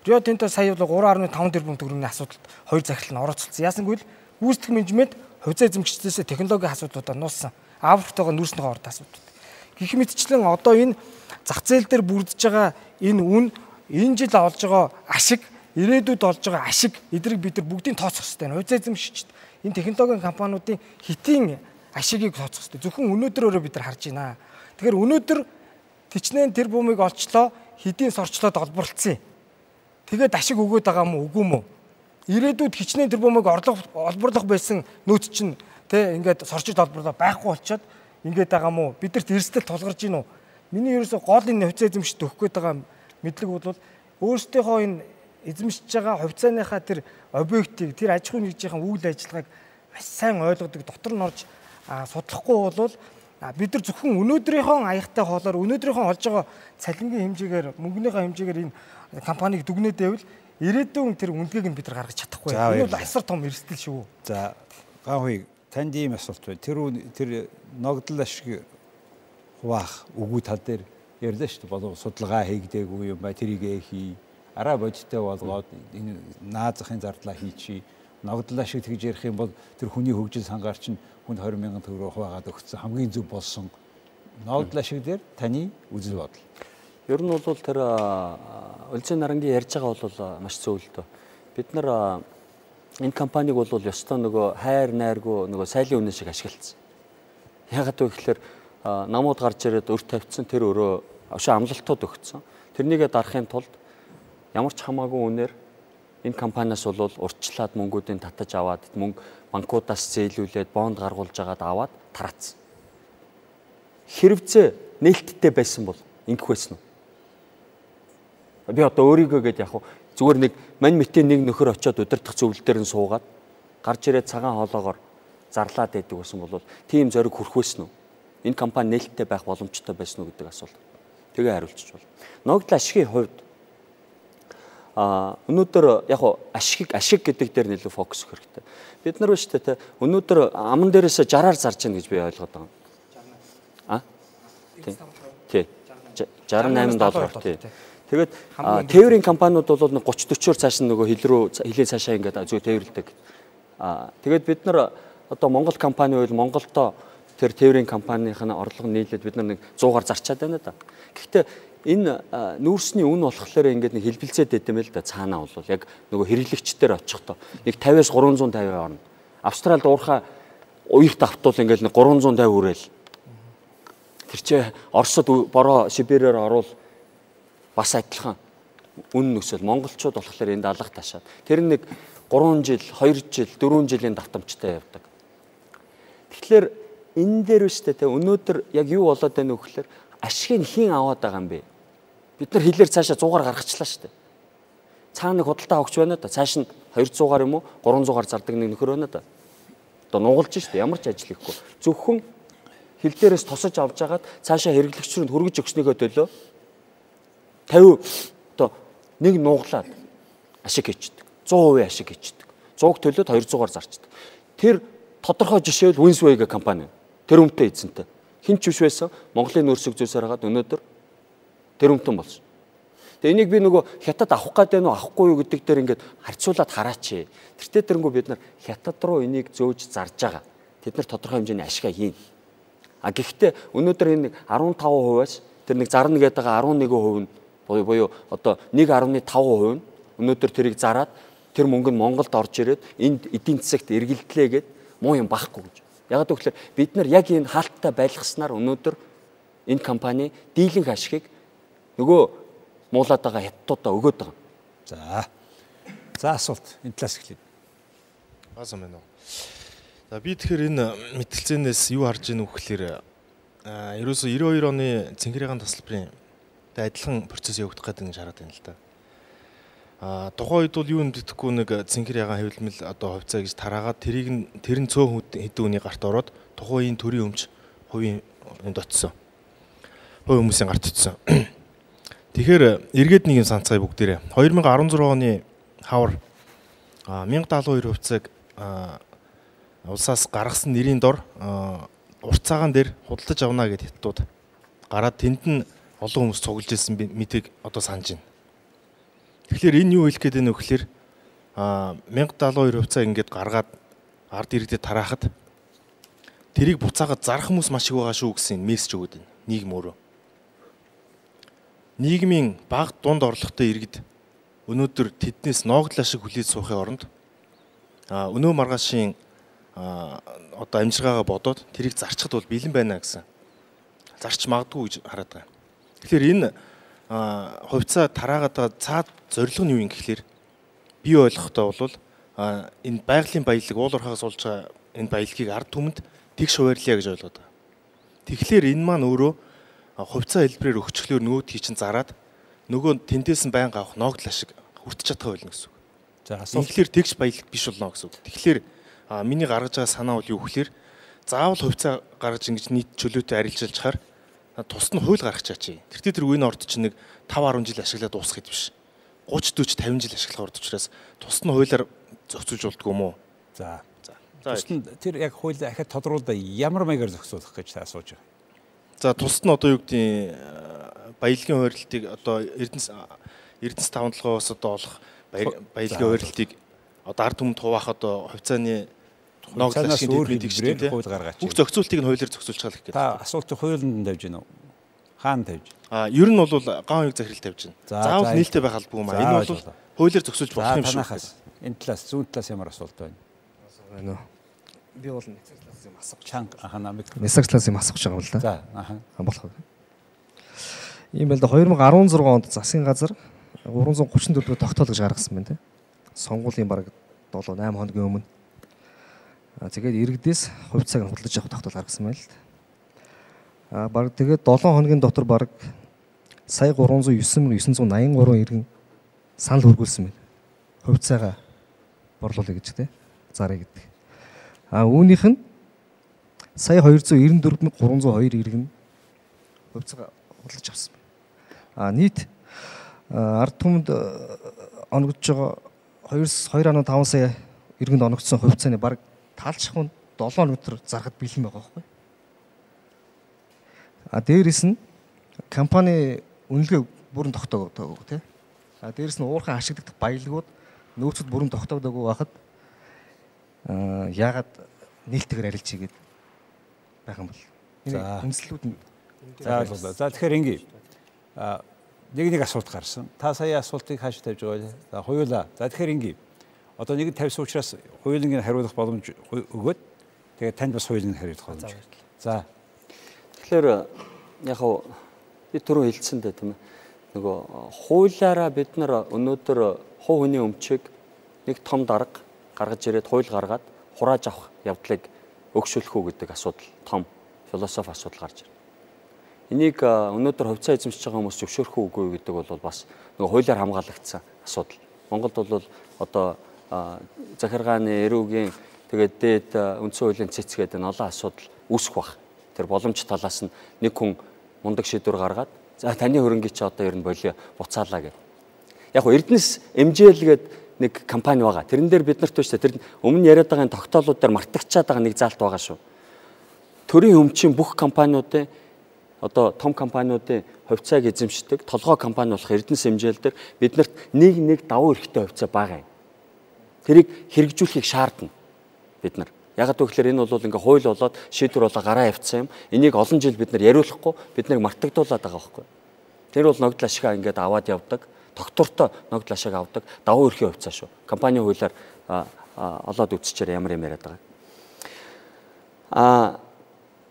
Rio Tinto сая бол 3.5 тэрбум төгрөгийн асуудалд хоёр захирал нь орооцолсон. Яасангүй л гүйцэтгэх менежмент хувьцаа эзэмшигчдээс технологийн асуудлуудаа нуусан. Африктойгоо нүүрснийхээ орд асуудал. Гэх мэтчлэн одоо энэ зах зээл дээр бүрдэж байгаа энэ үн энэ жил олж байгаа ашиг ирээдүйд олж байгаа ашиг эдрийг бид нар бүгдийг тооцох хэрэгтэй. Хувьцаа эзэмшигчд энэ технологийн компаниудын хитийн ашигийг тооцох хэрэгтэй. Зөвхөн өнөөдрөөрөө бид нар харж байна. Тэгэхээр өнөөдөр тичнээн тэр бумыг олчлоо хэдийн сорчлоод олборлцсон. Тэгээд ашиг өгөөд байгаа уу үгүй мүү? Ирээдүйд хичнээн тэр бумыг орлого олборлох байсан нөөц чинь тэ ингээд сорчид олборлоо байхгүй болчиход ингээд байгаа мó бидэрт эрсдэл тулгарч гин үү миний ерөөсө гол энэ хувьцаа эзэмшид өгөх гээд байгаа мэдлэг бол өөрсдийнхөө энэ эзэмшиж байгаа хувьцааныхаа тэр объектыг тэр аж ахуйн нэгжийн үйл ажиллагааг маш сайн ойлгодог дотор нь орж судлахгүй бол бид нар зөвхөн өнөөдрийнхөө аягтай хоолоор өнөөдрийнхөө олж байгаа цалингийн хэмжээгээр мөнгөнийхөө хэмжээгээр энэ компаниг дүгнээд байвал ирээдүйн тэр үнэлгээг нь бид нар гаргаж чадахгүй. Энэ бол асар том эрсдэл шүү. За ганхыг танд ийм асуулт байна. Тэр тэр ногдол ашиг хуваах үгүй тал дээр ярьлаа шүү дээ. Болов судалгаа хийгдээгүй юм ба тэрийг хий араа бодиттой болгоод энэ наазахын зардлаа хийчи ногдол ашиг тэгж ярих юм бол тэр хүний хөгжил сангаар чинь хүнд 20 мянган төгрөг хуваагаад өгсөн хамгийн зөв болсон ногдол ашиг дээр таны үзэл бодол. Ер нь бол тэр Улсын нарангийн ярьж байгаа бол маш зөв л дөө. Бид нар энэ компаниг бол ёстой нөгөө хайр найргүй нөгөө сайлын үнэ шиг ашигласан. Ягаад вэ гэхээр намууд гарч ирээд өрт тавьчихсан тэр өрөө ошоо амлалтууд өгсөн. Тэрнийгээ дарахын тулд ямар ч хамаагүй үнээр энэ компаниас бол урьдчилаад мөнгүүдийг татаж аваад мөнгө банкудаас зээлүүлээд бонд гаргуулж агаад аваад тараацсан. Хэрвээ нээлттэй байсан бол ингэх байсан уу? Би одоо өөрийгөө гээд яг зүгээр нэг мань мэтийн нэг нөхөр очиод удирдах зөвлөл дээр нь суугаад гарч ирээд цагаан хоолоогоор зарлаад байдаг байсан бол тийм зориг хүрх байсан уу? Энэ компани нээлттэй байх боломжтой байсан уу гэдэг асуулт. Тэгээ хариулчих бол. Ногдол ашигын хувьд А өнөөдөр яг ашиг ашиг гэдэг дээр нэлээд фокус хэрэгтэй. Бид нар биш тэ өнөөдөр аман дээрээс 60-аар зарж байна гэж би ойлгоод байгаа. А? Тий. 68 доллар тий. Тэгээд тээврийн компаниуд бол нэг 30 40-оор цааш нөгөө хил рүү хилийн цаашаа ингээд зөв тээвэрлдэг. А тэгээд бид нар одоо Монгол компани байвал Монголдо тэр тээврийн компанийн орлого нийлээд бид нар нэг 100-аар зарчаад байна да. Гэхдээ энэ нүүрсний үн болохоор ингээд нэг хэлбэлцээд байт юм л да цаанаа бол яг нөгөө хэрэглэгчдэр очихдоо нэг 50-аас 350 орно. Австралид уурхаа уягт автуул ингээд нэг 350 хүрээл. Тэр чинь Оросд бороо Сибирээр орвол бас адилхан үн нөхцөл монголчууд болохоор энд алга ташаад тэр нэг 3 жил, 2 жил, 4 жилийн давтамжтай явдаг. Тэгэхээр энэ дээр үстэй те өнөөдөр яг юу болоод байна вэ гэхээр ашиг нь хийн аваад байгаа юм бэ? Бид нар хилээр цаашаа 100-аар гаргачлаа шүү дээ. Цаана нэг худалдаа авч байна да. Цааш нь 200-аар юм уу 300-аар зардаг нэг нөхөр байна да. Одоо нугалж шүү дээ. Ямар ч ажил хийхгүй. Зөвхөн хил дээрээс тусаж авч жагаад цаашаа хэрэглэгч рүү хүргэж өгснийхөө төлөө 50 одоо нэг нуглаад ашиг хийчдэг. 100% ашиг хийчдэг. 100-г төлөөд 200-аар зарчдаг. Тэр тодорхой жишээ л Winsway гэх компани. Тэр өмтэй эзэнтэй хинч биш байсан Монголын нөөцөг зүйлсээр хагаад өнөөдөр тэр өмтөн болсон. Тэгээ энийг би нөгөө хятад авах гэдэг нь авахгүй юу гэдэг дээр ингээд харьцуулаад хараач. Тэртээ тэрнгүү бид нар хятад руу энийг зөөж зарж байгаа. Тэд нар тодорхой хэмжээний ашигаа хийн. А гэхдээ өнөөдөр энэ 15%-аас тэр нэг зарна гэдэг байгаа 11% нь буюу буюу одоо 1.5% нь өнөөдөр тэрийг зараад тэр мөнгө нь Монголд орж ирээд энд эдийн засагт эргэлтлээгээд муу юм бахгүй гэж. Яг гэвэл бид нар яг энэ хаалттай байлгаснаар өнөөдөр энэ компани дийлэнх ашигыг нөгөө муулаад байгаа хятадуудаа өгөөд байгаа. За. За асуулт энэ талаас эхлэе. Баасан байна уу? За би тэгэхээр энэ мэтгэлцээнээс юу харж ийнө вөхлөөр а ерөөсө 92 оны цэнхэрийн тасалбарын адилхан процесс явагдах гэдэг нь шараад байна л да. А тухайн үед бол юу мэддэхгүй нэг цэнхэр ягаан хэвлэмэл одоо хувьцаа гэж тараагаад тэрийг нь тэр нь цөөн хэдэн үний гарт ороод тухайн төрийн өмч хувийн энд очсон. Хувийн хүмүүсийн гарт очсон. Тэгэхээр эргээд нэг юм санацгаая бүгдээрээ. 2016 оны хавар 1072 хувьцааг улсаас гаргасан нэрийн дор урт цагаан дээр худалдаж авна гэд хятадууд гараад тэнд нь олон хүмүүс цуглаж ирсэн мэдээг одоо санаж байна. Тэгэхээр энэ юу хэлэх гээд байна вэ гэхээр а 1072 хувьцаа ингээд гаргаад ард иргэдэд тараахад тэрийг буцаагаад зарах хүмүүс маш их байгаа шүү гэсэн мессеж өгöd байна. Нийгэм өөрөө. Нийгмийн баг дунд орлоготой иргэд өнөөдөр тэднээс ноогдлаа шиг хүлээж суухын оронд а өнөө маргаашийн одоо амжиргаагаа бодоод тэрийг зарчихад бол бэлэн байна гэсэн зарч магадгүй гэж хараад байгаа. Тэгэхээр энэ хувьцаа тараагаад байгаа цаад зорилго нь юу юм гэхэлэр би ойлгохдоо бол энэ байгалийн баялаг уулуурхаас олж байгаа энэ баялагийг ард түмэнд тэгш хуваарлаа гэж ойлгоод байгаа. Тэгэхээр энэ маань өөрөө хувьцаа хэлбэрээр өгчлөөр нөгөөдхий чинь зараад нөгөө тэндээс нь байнга авах ноогдлаа шиг хүртэж чадах байлна гэсэн үг. За асуулт. Тэгэхээр тэгш баялаг биш болно гэсэн үг. Тэгэхээр миний гаргаж байгаа санаа бол юу гэхээр заавал хувьцаа гаргаж ингэж нийт чөлөөтэй арилжуулж чахаар тус нь хууль гаргах чаач. Тэр тэр үеийн орд чинь нэг 5 10 жил ашиглаад дуусах хэд биш. 30 40 50 жил ашиглах орд учраас тус нь хуулиар зохицуулж болдгоо мó. За. За. Тус нь тэр яг хууль ахад тодруулда ямар маягаар зохицуулах гэж та асууж байгаа. За тус нь одоо юу гэдгийг баялагын хуваарлтыг одоо Эрдэнэс Эрдэнэс тавталгоос одоо олох баялагын хуваарлтыг одоо ард түмэнд хуваах одоо хувьцааны ногдлоос өөр хэлбэрээр хууль гаргаач. Бүх зохицуултыг нь хуулиар зохицуулчихлаа гэх гэдэг. Та асуултыг хуулинд тавьж гинөө. Хаана тавьж? А ер нь бол ган хийг захирал тавьж байна. Заавал нийлтэй байх албагүй маа. Энэ бол хуулиар зохицуулж болох юм шүү. Энэ талаас зүүн талаас ямар асуулт байна? Байна уу? Би бол нисаг талаас юм асуух. Чанга ахана мик. Нисаг талаас юм асууж байгаа юм л да. За аха. Болох. Ийм байл да 2016 онд засгийн газар 334 тогтоол гэж гаргасан байна те. Сонгуулийн бараг 7 8 хоногийн өмнө тэгээд иргэдээс хувьцааг нь худалдаж авах тогтоол гаргасан байна л да. Аа баг тэгээд 7 хоногийн дотор баг сая 309,983 иргэн санал хүргүүлсэн байна. Хувьцаагаа борлуулъя гэж те. Зарыг гэдэг. Аа үүнийх нь сая 294,302 иргэн хувьцаагаа худалдаж авсан байна. Аа нийт ард түмэнд оногдож байгаа 2.5 сая иргэнд оногдсон хувьцааны баг талших нь 7 өдөр зарахад бэлэн байгаа байхгүй. А дээрэс нь компани үнэлгээ бүрэн тогтоогдоогүй тий. А дээрэс нь уурхай ашиглагдах баялагууд нөөцөд бүрэн тогтоогдоогүй байхад а яагаад нээлттэйгээр арилжээ гээд байх юм бол. За үнслүүд нь За за тэгэхээр ингээ а нэг нэг асуулт гарсан. Та сая асуултыг хааш тавьж байгаа. За хоёулаа. За тэгэхээр ингээ одоо нэг тавьсан учраас хуулийн хариулах боломж өгөөд тэгээд танд бас хуулийн хариулах боломж. За. Тэгэхээр яг хав би түрүү хэлсэн дээ тийм ээ. Нөгөө хуулиараа бид нар өнөөдөр хуу хөний өмчийг нэг том дарга гаргаж ирээд хууль гаргаад хурааж авах явдлыг өгшүүлэх үү гэдэг асуудал том философи асуудал гарч ирнэ. Энийг өнөөдөр хувьцаа эзэмшиж байгаа хүмүүс зөвшөөрөх үгүй гэдэг бол бас нөгөө хуулиар хамгаалагдсан асуудал. Монголд бол одоо захиргааны эрүүгийн тэгээд дээд үндсэн хуулийн цэц гэдэг нь олон асуудал үүсэх бах. Тэр боломж талаас нь нэг хүн мундаг шийдвэр гаргаад за таны хөрөнгөний чи одоо ер нь болио буцаалаа гэв. Яг гоо Эрдэнэс гэдэг нэг компани байгаа. Тэрэн дээр бид нарт төштэй тэр өмнө яриад байгаа тогтоолууд дээр мартагчаад байгаа нэг заалт байгаа шүү. Төрийн өмчийн бүх компаниудын одоо том компаниудын хувьцааг эзэмшдэг толгой компани болох Эрдэнэс MJL дээр биднэрт нэг нэг давуу эрхтэй хувьцаа байгаа юм. Тэрийг хэрэгжүүлэхийг шаардна бид нар. Яг гэвэл энэ бол ингээ хууль болоод шийдвэр болоо гараа явцсан юм. Энийг олон жил бид нар яриулахгүй бид нарыг мартагдуулаад байгаа байхгүй. Тэр бол ногдол ашигаа ингээд аваад явдаг. Доктортой ногдол ашиг авдаг. Давуу эрхийн хувьцаа шүү. Компани хуулиар олоод үтсчээр ямар юм яриад байгаа. А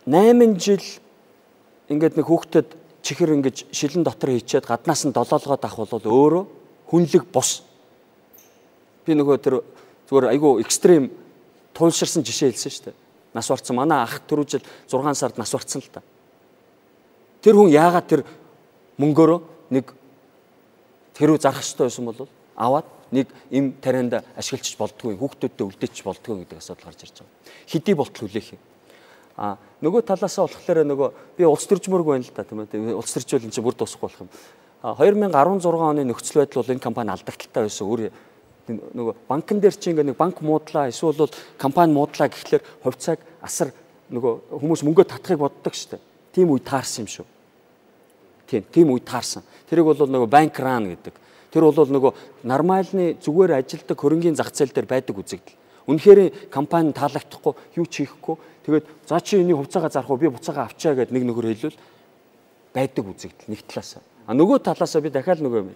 8 жил ингээд нэг хүүхдэд чихэр ингэж шилэн дотор хийчээд гаднаас нь долоолгоод авах бол өөрөө хүнлэг бус Би нөгөө тэр зүгээр айгүй экстрим туулширсан жишээ хэлсэн шүү дээ. Нас барцсан манай ах түрүү жил 6 сард нас барцсан л та. Тэр хүн яагаад тэр мөнгөөрөө нэг тэрүү зарах хэрэгтэй байсан бол аваад нэг им тарианд ашиглаж болдгүй хүүхдүүдтэй үлдээч болдгүй гэдэг асуудал гарч ирж байгаа. Хэдий болтол хүлээх юм. А нөгөө талаасаа болохоор нөгөө би улс төржмөрг байна л да тийм ээ. Улс төржүүл энэ чинь бүр дуусахгүй болох юм. А 2016 оны нөхцөл байдал бол энэ компани алдагдaltaй байсан. Өөр нөгөө банкн дээр чи ингээ нэг банк муудлаа эсвэл бол компани муудлаа гэхлээр хувьцааг асар нөгөө хүмүүс мөнгөө татахыг боддог штэ. Тийм үе таарсан юм шүү. Тийм, тийм үе таарсан. Тэрийг бол нөгөө банк ран гэдэг. Тэр бол нөгөө нормальны зүгээр ажилдаг хөрөнгийн зах зээл дээр байдаг үзэгдэл. Үнэхээр компани таалагдахгүй, юу ч хийхгүй. Тэгээд за чи энийг хувцаагаа зарах уу, би буцаага авчаа гэд нэг нөхөр хэлвэл байдаг үзэгдэл нэг талаас. А нөгөө талаас би дахиад нөгөө юм.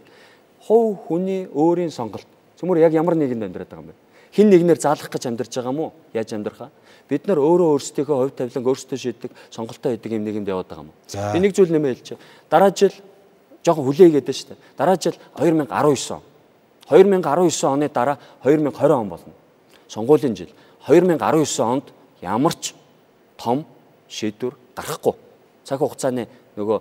Хов хүний өөрийн сонголт. Цөмөр яг ямар нэгэнд амьдраад байгаа юм бэ? Хин нэгнэр заалах гэж амьдарч байгаа мó? Яаж амьдрах аа? Бид нар өөрөө өөрсдийнхөө хувь тавиланг өөрсдөө шийддэг, сонголтоо хийдэг юм нэгэнд яваад байгаа мó. Би нэг зүйл нэмээ хэлж. Дараа жил жоохон хүлээгээд байна шүү дээ. Дараа жил 2019 он. 2019 оны дараа 2020 он болно. Сонгуулийн жил. 2019 онд ямар ч том шийдвэр гарахгүй. Цаг хугацааны нөгөө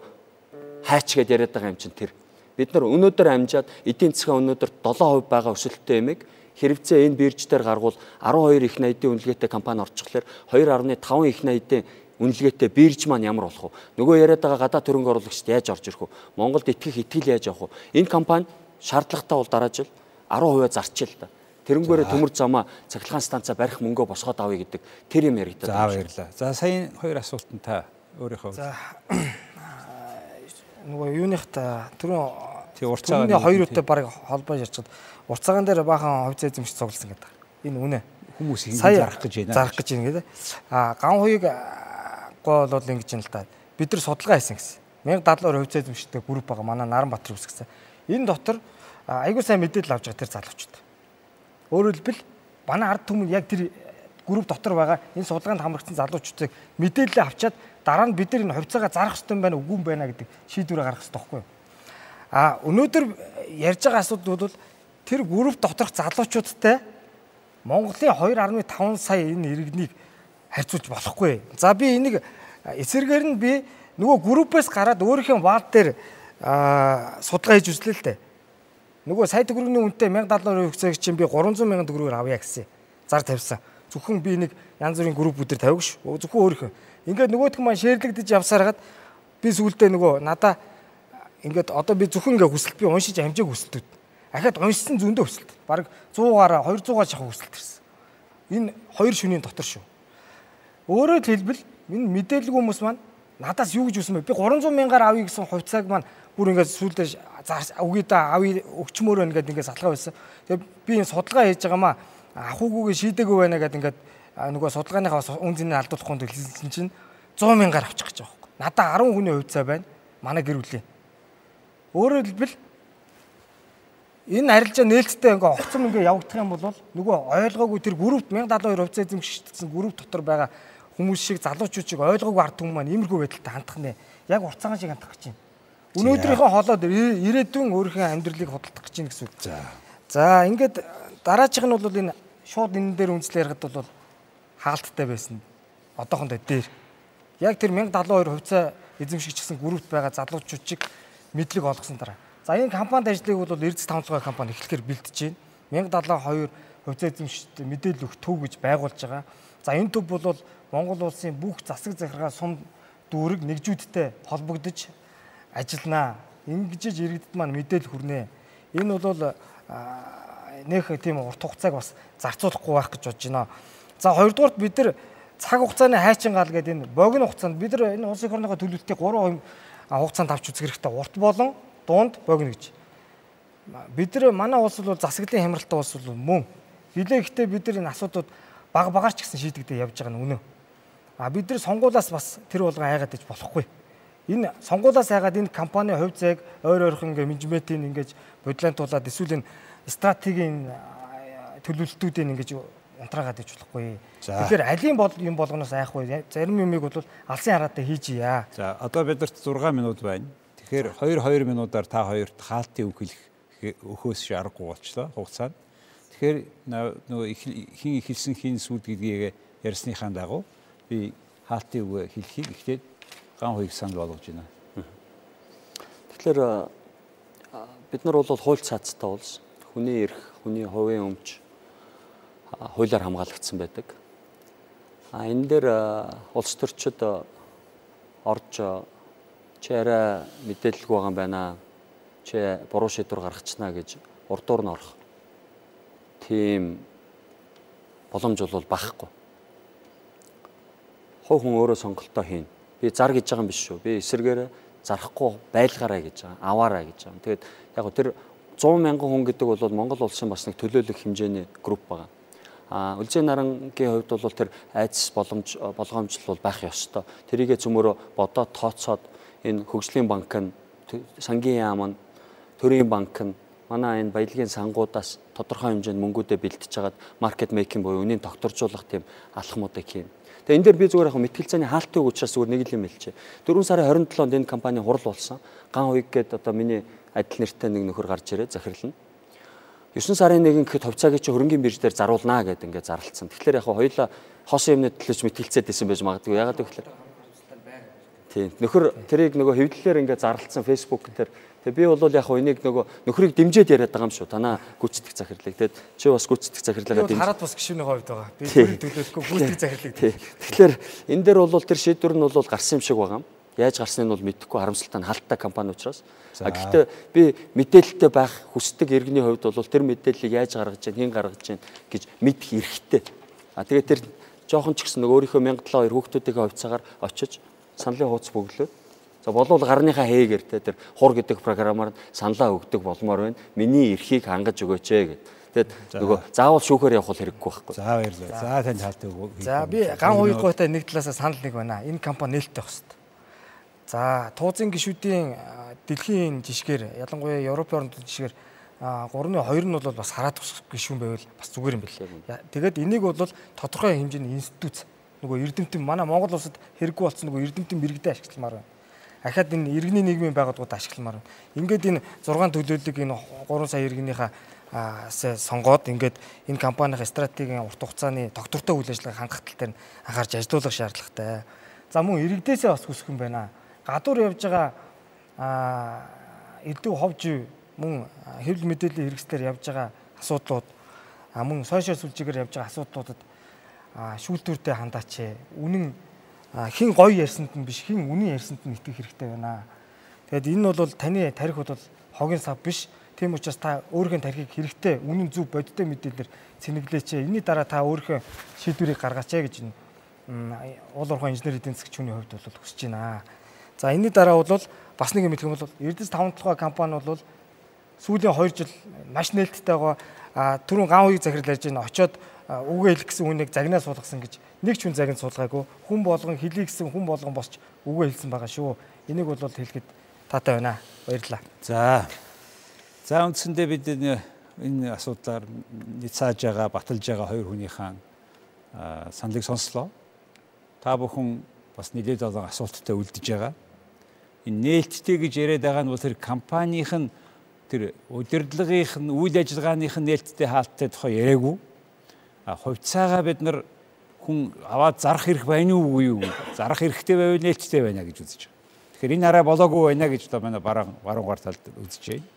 хайч гэдээ яриад байгаа юм чинь тэр. Бид нар өнөөдөр амжаад эдийн засгийн өнөөдөр 7% байгаа өсөлттэй юмыг хэрэгцээ энэ бирж дээр гаргуул 12 их найдын үнэлгээтэй компани орчихлоор 2.5 их найдын үнэлгээтэй бирж маань ямар болох вэ? Нөгөө яриад байгаа гадаад төрөнг оруулагчд яаж орж ирэх вэ? Монголд итгэх итгэл яаж авах вэ? Энэ компани шаардлагатай бол дараа жил 10% зарчил та. Тэрнгээрээ төмөр замаа цахилгаан станцаа барих мөнгөө босгоод авъя гэдэг тэр юм яригдаад байна. За баярлалаа. За сая хоёр асуултанд та өөрийнхөө За нөгөө юуных та түрүүн тий урцаагийн хоёр үедээ баг холбоо ярьчаад урцаагаан дээр баахан хувьцаа эзэмшиж цугласан гэдэг. Энэ үнэ. Хүмүүс ингэ зарах гэж байна. Зарах гэж байна гэдэг. А ган хуйг гоо бол ингэж юм л та. Бид нар судалгаа хийсэн гэсэн. 1070 хувьцаа эзэмшдэг групп байгаа. Манай Наранбаатар үсгсэн. Энэ дотор айгуу сайн мэдээлэл авч байгаа тэр залуучууд. Өөрөөр хэлбэл манай ард түмэн яг тэр групп дотор байгаа энэ судалгаанд хамрагдсан залуучуудыг мэдээлэл авчаад дараа нь бид нар энэ хувьцаагаа зарах хэрэгтэй байна үгүй юм байна гэдэг шийдвэрээ гаргах хэрэгтэй байхгүй юу? А өнөөдөр ярьж байгаа асуудал бол тэр групп доторх залуучуудтай Монголын 2.5 сая энэ иргэнийг харьцуулж болохгүй. За би энийг эсэргээр нь би нөгөө группээс гараад өөрийнхөө ваад дээр судалгаа хийж үзлээ л дээ. Нөгөө сая төгрөгийн үнэтэй 1070 хувьцааг чинь би 300 сая төгрөгөөр авъя гэсэн. Зар тавьсан. Зөвхөн би нэг янз бүрийн группүүдээр тавьж зөвхөн өөрийнхөө Ингээд нөгөөх нь маань шеэрлэгдэж явсараад би сүулдэ нөгөө надаа ингээд одоо би зөвхөн ингээ хүсэлт би уншиж амжааг хүсэлтүүд. Ахаад уншсан зөндөө хүсэлт. Бараг 100-аараа 200-аар шахах хүсэлт ирсэн. Энэ хоёр шөнийн дотор шүү. Өөрөөр хэлбэл энэ мэдээлэл хүмүүс маань надаас юу гэж үсэн бэ? Би 300 мянгаар авъя гэсэн хувьцааг маань бүр ингээд сүулдэ үгүй да авъя өгчмөр байна гэдэг ингээд салгаа байсан. Тэгээ би энэ судалгаа хийж байгаамаа ах уугүйгээ шийдээгүй байна гэдэг ингээд нөгөө судалгааныхаа үн цэнийг алдуулах хүнд хэлсэн чинь 100 мянгаар авчих гэж байгаа байхгүй. Надаа 10 хүний хувьцаа байна. Манай гэр бүлийн. Өөрөөр хэлбэл энэ арилжаа нээлттэй ингээ огцом ингээ явагдах юм бол нөгөө ойлгоогүй тэр группт 1072 хувьцаа эзэмшигдсэн групп дотор байгаа хүмүүс шиг залуучууд шиг ойлгоогүй ард түмэн маань иймэрхүү байдалтай хандах нэ. Яг урцаагаан шиг хандах гэж байна. Өнөөдрийнхөө хоолоод ирээдүйн өөрийнхөө амьдралыг худалдах гэж байна гэсэн үг. За. За ингээд дараачих нь бол энэ шууд энэ дээр үнслээ ярихад бол хаалттай байсан. Одоохондоо дээр. Яг тэр 1072 хувьцаа эзэмшигчсэн группт байгаа залуучуудыг мэдлэг олгосон дараа. За энэ компанид ажлыг бол Эрдэс тавцгой компани эхлэхээр бэлдэж байна. 1072 хувьцаа эзэмшигчд мэдээлэл өгөх төв гэж байгуулж байгаа. За энэ төв бол Монгол улсын бүх засаг захиргаа сум дүүрэг нэгжүүдтэй холбогдож ажилланаа. Ингэж иргэдэд маань мэдээлэл хүрнэ. Энэ бол нөх тийм урт хугацааг бас зарцуулахгүй байх гэж бодож байна. За хоёрдугаарт бид нар цаг хугацааны хайчин гал гэдэг энэ богино хугацаанд бид нар энэ улсын орныхоо төлөвлөлтийг 3 хугацаанд авч үзэх хэрэгтэй. Урт болон дунд богино гэж. Бид нар манай улс бол засаглалын хямралтай улс бол мөн. Гэлээ ихтэй бид нар энэ асуудлууд баг багаар ч гэсэн шийдэгдээ явж байгаа нь үнэн. А бид нар сонгуулаас бас тэр болгон айгаад иж болохгүй. Энэ сонгуулаас айгаад энэ компани хувь зайг ойр ойрхон ингээ менежментийн ингэж бодлоонтуулаад эсвэл энэ стратегийн төлөвлөлтүүдийг ингэж унтраагаад иж болохгүй. Тэгэхээр алийн бол юм болгоноос айхгүй. Зарим юмыг бол алсын хараатай хийжийя. За одоо бидэрт 6 минут байна. Тэгэхээр 2 2 минутаар та хоёрт хаалтын үг хэлэх өхөөс аргагүй болчлоо хугацаанд. Тэгэхээр нөгөө хин ихэлсэн хин сүд гэдгийг ярьсныхаа дагуу би хаалтын үг хэлхийг ихтэй ган хоёг санд болгож байна. Тэгэхээр бид нар бол хууль цаацтай улс. Хүний эрх, хүний хувийн өмч хуулиар хамгаалагдсан байдаг. А энэ дээр улс төрчид орж чи арай мэдээлэлгүй байгаа юм байна. Чи буруу шийдвэр гаргачна гэж урдуур нь орох. Тийм боломж бол багхгүй. Хов хүн өөрөө сонголтоо хийн. Би зар гэж байгаа юм биш шүү. Би эсэргээр зарахгүй байлгаарай гэж байгаа. Аваарай гэж байгаа. Тэгээд яг тэр 100 мянган хүн гэдэг бол Монгол улсын бас нэг төлөөлөх хэмжээний групп байгаа. Үлзий нарангийн хувьд бол тэр айдас боломж болгоомжл бол байх ёстой. Тэрийгэ цөмөрө бодоод тооцоод энэ хөгжлийн банк нь сангийн яам нь төрийн банк нь манай энэ баялагын сангуудаас тодорхой хэмжээнд мөнгүүдээ бэлтэж хагаад маркет мейкинг буюу үнийн тогтворжуулах тийм алхмуудыг хийн. Тэгээ энэ дээр би зүгээр яг мэтгэл цааны хаалттай учраас зүгээр нэг л юм хэлчихэ. 4 сарын 27-нд энэ компани хурал болсон. Ган уяг гээд одоо миний адил нэртэй нэг нөхөр гарч ирээд захирлна. 9 сарын 1 гэхэд хувьцаагийн чи хөрөнгөний бирж дээр заруулнаа гэдэг ингээд зарлцсан. Тэгэхээр яг хоёулаа хоосон юмны төлөж мэтгэлцээд исэн байж магадгүй. Ягаад гэвэл Тийм. Нөхөр тэрийг нөгөө хэвлэлээр ингээд зарлцсан Facebook дээр Тэгээ би бол яг энийг нөгөө нөхрийг дэмжиж яриад байгаа юм шүү. Танаа гүйцэтгэх захирлыг. Тэгээд чи бас гүйцэтгэх захирлагаа дэмжиж. Хараад бас гişүний хувьд байгаа. Би төрийн төлөвлөхгүй гүйцэтгэх захирлыг. Тэгэхээр энэ дээр бол тэр шийдвэр нь бол гарсан юм шиг байгаа юм. Яаж гарсныг нь бол мэдэхгүй харамсалтай нь халттай компани учраас. А гэхдээ би мэдээлэлтэй байх хүсдэг иргэний хувьд бол тэр мэдээллийг яаж гаргаж чинь, хэн гаргаж чинь гэж мэдэх эрхтэй. А тэгээд тэр жоохон ч гэсэн нөгөө өөрийнхөө 1702 хүүхдүүдийн хувьцаагаар очиж саналын хуудас бөглөөд За болвол гарныхаа хээгээр те тэр хур гэдэг програмаар саналаа өгдөг болмоор байна. Миний эрхийг хангаж өгөөч ээ гэд. Тэгэд нөгөө заавал шүүхээр явах хэрэггүй байхгүй. За баярлалаа. За тань таатай өгөө. За би ган хуйгуутай нэг талаасаа санал нэг байна. Энэ компани нээлттэй байх хэрэгтэй. За туузын гişүүдийн дэлхийн жишгээр ялангуяа Европын орнууд жишгээр 3-ны 2 нь бол бас хараад гişүүн байвал бас зүгээр юм бэл. Тэгээд энийг бол тодорхой хэмжээний институт нөгөө эрдэмтэн манай Монгол улсад хэрэггүй болсон нөгөө эрдэмтэн мэрэгдээ ашигламаар байна ахаад энэ иргэний нийгмийн байгууллагууд ашигламаар байна. Ингээд энэ 6 төлөөллөг энэ 3 сая иргэнийхээ сонгоод ингээд энэ компанийн стратегийн урт хугацааны тогтвортой үйл ажиллагааг хангах тал дээр анхаарч ажилуулах шаардлагатай. За мөн иргэдээсээ бас хүсэх юм байна. Гадуур явж байгаа элдв ховж мөн хэвлэл мэдээллийн хэрэгслэр явж байгаа асуудлууд мөн сошиал сүлжээгээр явж байгаа асуудлуудад шүүлтүүртэй хандаач. Үнэн хин гоё ярьсанд нь биш хин үнэн ярьсанд нь итгэх хэрэгтэй байна. Тэгэд энэ бол таны тарих бол хогийн сав биш. Тийм учраас та өөрийнхөө тарихыг хэрэгтэй үнэн зөв бодиттой мэдээлэлээр цэнэглээч. Энийний дараа та өөрийнхөө шийдвэрийг гаргаач гэж уул уурхай инженер эдийн засгийн хувьд бол хүсэж байна. За энэний дараа бол бас нэг юм хэлэх юм бол Эрдэс 5 толгой компани бол сүүлийн 2 жил маш нээлттэй байгаа. Түрүүн ган уяг захирал ярьж байна. Очоод үгээ хэлэх гэсэн үнийг загнаа суулгасан гэж нэг ч хүн загнаа суулгаагүй. Хүн болгон хэлий гэсэн хүн болгон босч үгээ хэлсэн байгаа шүү. Энийг бол хэлэхэд таатай байна. Баярлалаа. За. За үндсэндээ бид энэ асуудлаар цааж байгаа, баталж байгаа хоёр хүнийхээ саналыг сонслоо. Та бүхэн бас нэлээд олон асуулттай үлдэж байгаа. Энэ нээлттэй гэж яриад байгаа нь бол тэр компанийн тэр удирдлагынх нь үйл ажиллагааных нь нээлттэй хаалттай тухай яриаггүй хувьцаагаа бид нар хүн аваад зарах хэрэг байна уу үгүй юу? Зарах хэрэгтэй байвал нээлттэй байна гэж үзэж байгаа. Тэгэхээр энэ арай болоогүй байна гэж одоо манай баруун баруунгаар талд үзэж байна.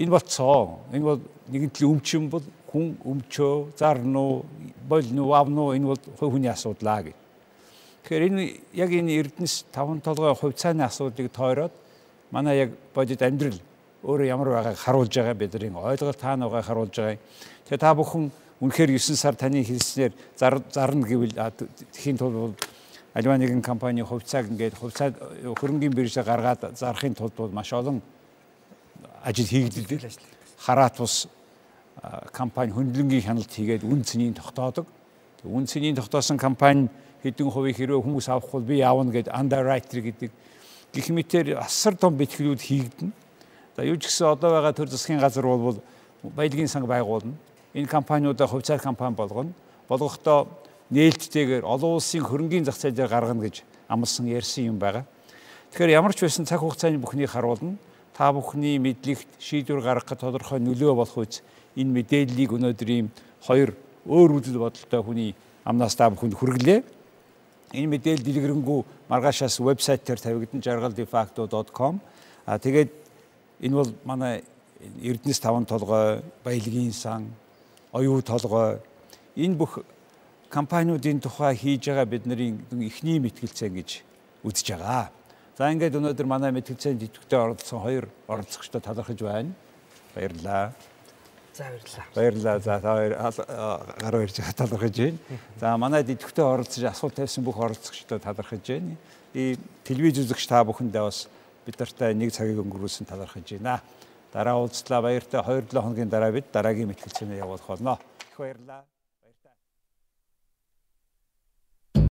Энэ болцоо. Энэ бол нэгэн төрлийн өмчөн бол хүн өмчөө, зарна уу, болно уу, авна уу энэ бол хувь хүний асуудлаа гэж. Тэгэхээр энэ яг энэ Эрдэнэс таван толгой хувьцааны асуудлыг тойроод манай яг бодит амьдрал өөрөө ямар байгааг харуулж байгаа бидний ойлголт таана байгааг харуулж байгаа. Тэгээ та бүхэн Үнэхээр 9 сар таны хэлснээр зарна гэвэл тэхийн тулд альва нэгэн компани хувьцааг ингээд хувьцаа хөрөнгөний биржээ гаргаад зарахын тулд бол маш олон ажил хийгдэлдэг. Хараат бус компани хөндлөнгийн хяналт хийгээд үн цэнийг тогтоодог. Үн цэнийг тогтоосон компани хэдэн хувийг хэрвээ хүмүүс авах бол би явна гэд underwriter гэдэг гэх мэтээр асар том бэтгэлүүд хийгдэнэ. За юу ч гэсэн одоо байгаа төр засгийн газар бол баялагын санг байгуулна энэ компаниудаа хувьцаар компани болгоно. Болгохдоо нээлттэйгээр олон улсын хөрөнгөний зах зээл дээр гаргана гэж амласан ярьсан юм байгаа. Тэгэхээр ямар ч байсан цаг хугацааны бүхнийг харуулна. Та бүхний мэдлэгт шийдвэр гаргахад тодорхой нөлөө болох үс энэ мэдээллийг өнөөдөр ийм хоёр өөр үзэл бодолтой хүний амнаас та бүхэнд хүргэлээ. Энэ мэдээлэл дэлгэрэнгүй маргаашаас вебсайт дээр тавигдан jargaldefacto.com. А тэгээд энэ бол манай Эрдэнэс таван толгой, баялагын сан, оюу толгой энэ бүх компаниудын тухай хийж байгаа бидний эхний мэтгэлцээ гэж үзэж байгаа. За ингээд өнөөдөр манай мэтгэлцээнд идэвхтэй оролцсон хоёр оролцогчдод талархаж байна. Баярлалаа. За баярлалаа. Баярлалаа. За та хоёр гараа ирж байгаа талархаж байна. За манайд идэвхтэй оролцож асуулт тавьсан бүх оролцогчдод талархаж байна. И телевиз үзэгч та бүхэндээ бас бид нартай нэг цагийг өнгөрүүлсэн талархаж байна. Дараа уулзлаа баяртай 2-7 хоногийн дараа бид дараагийн мэтгэлцээний явуулах болно. Их баярлалаа.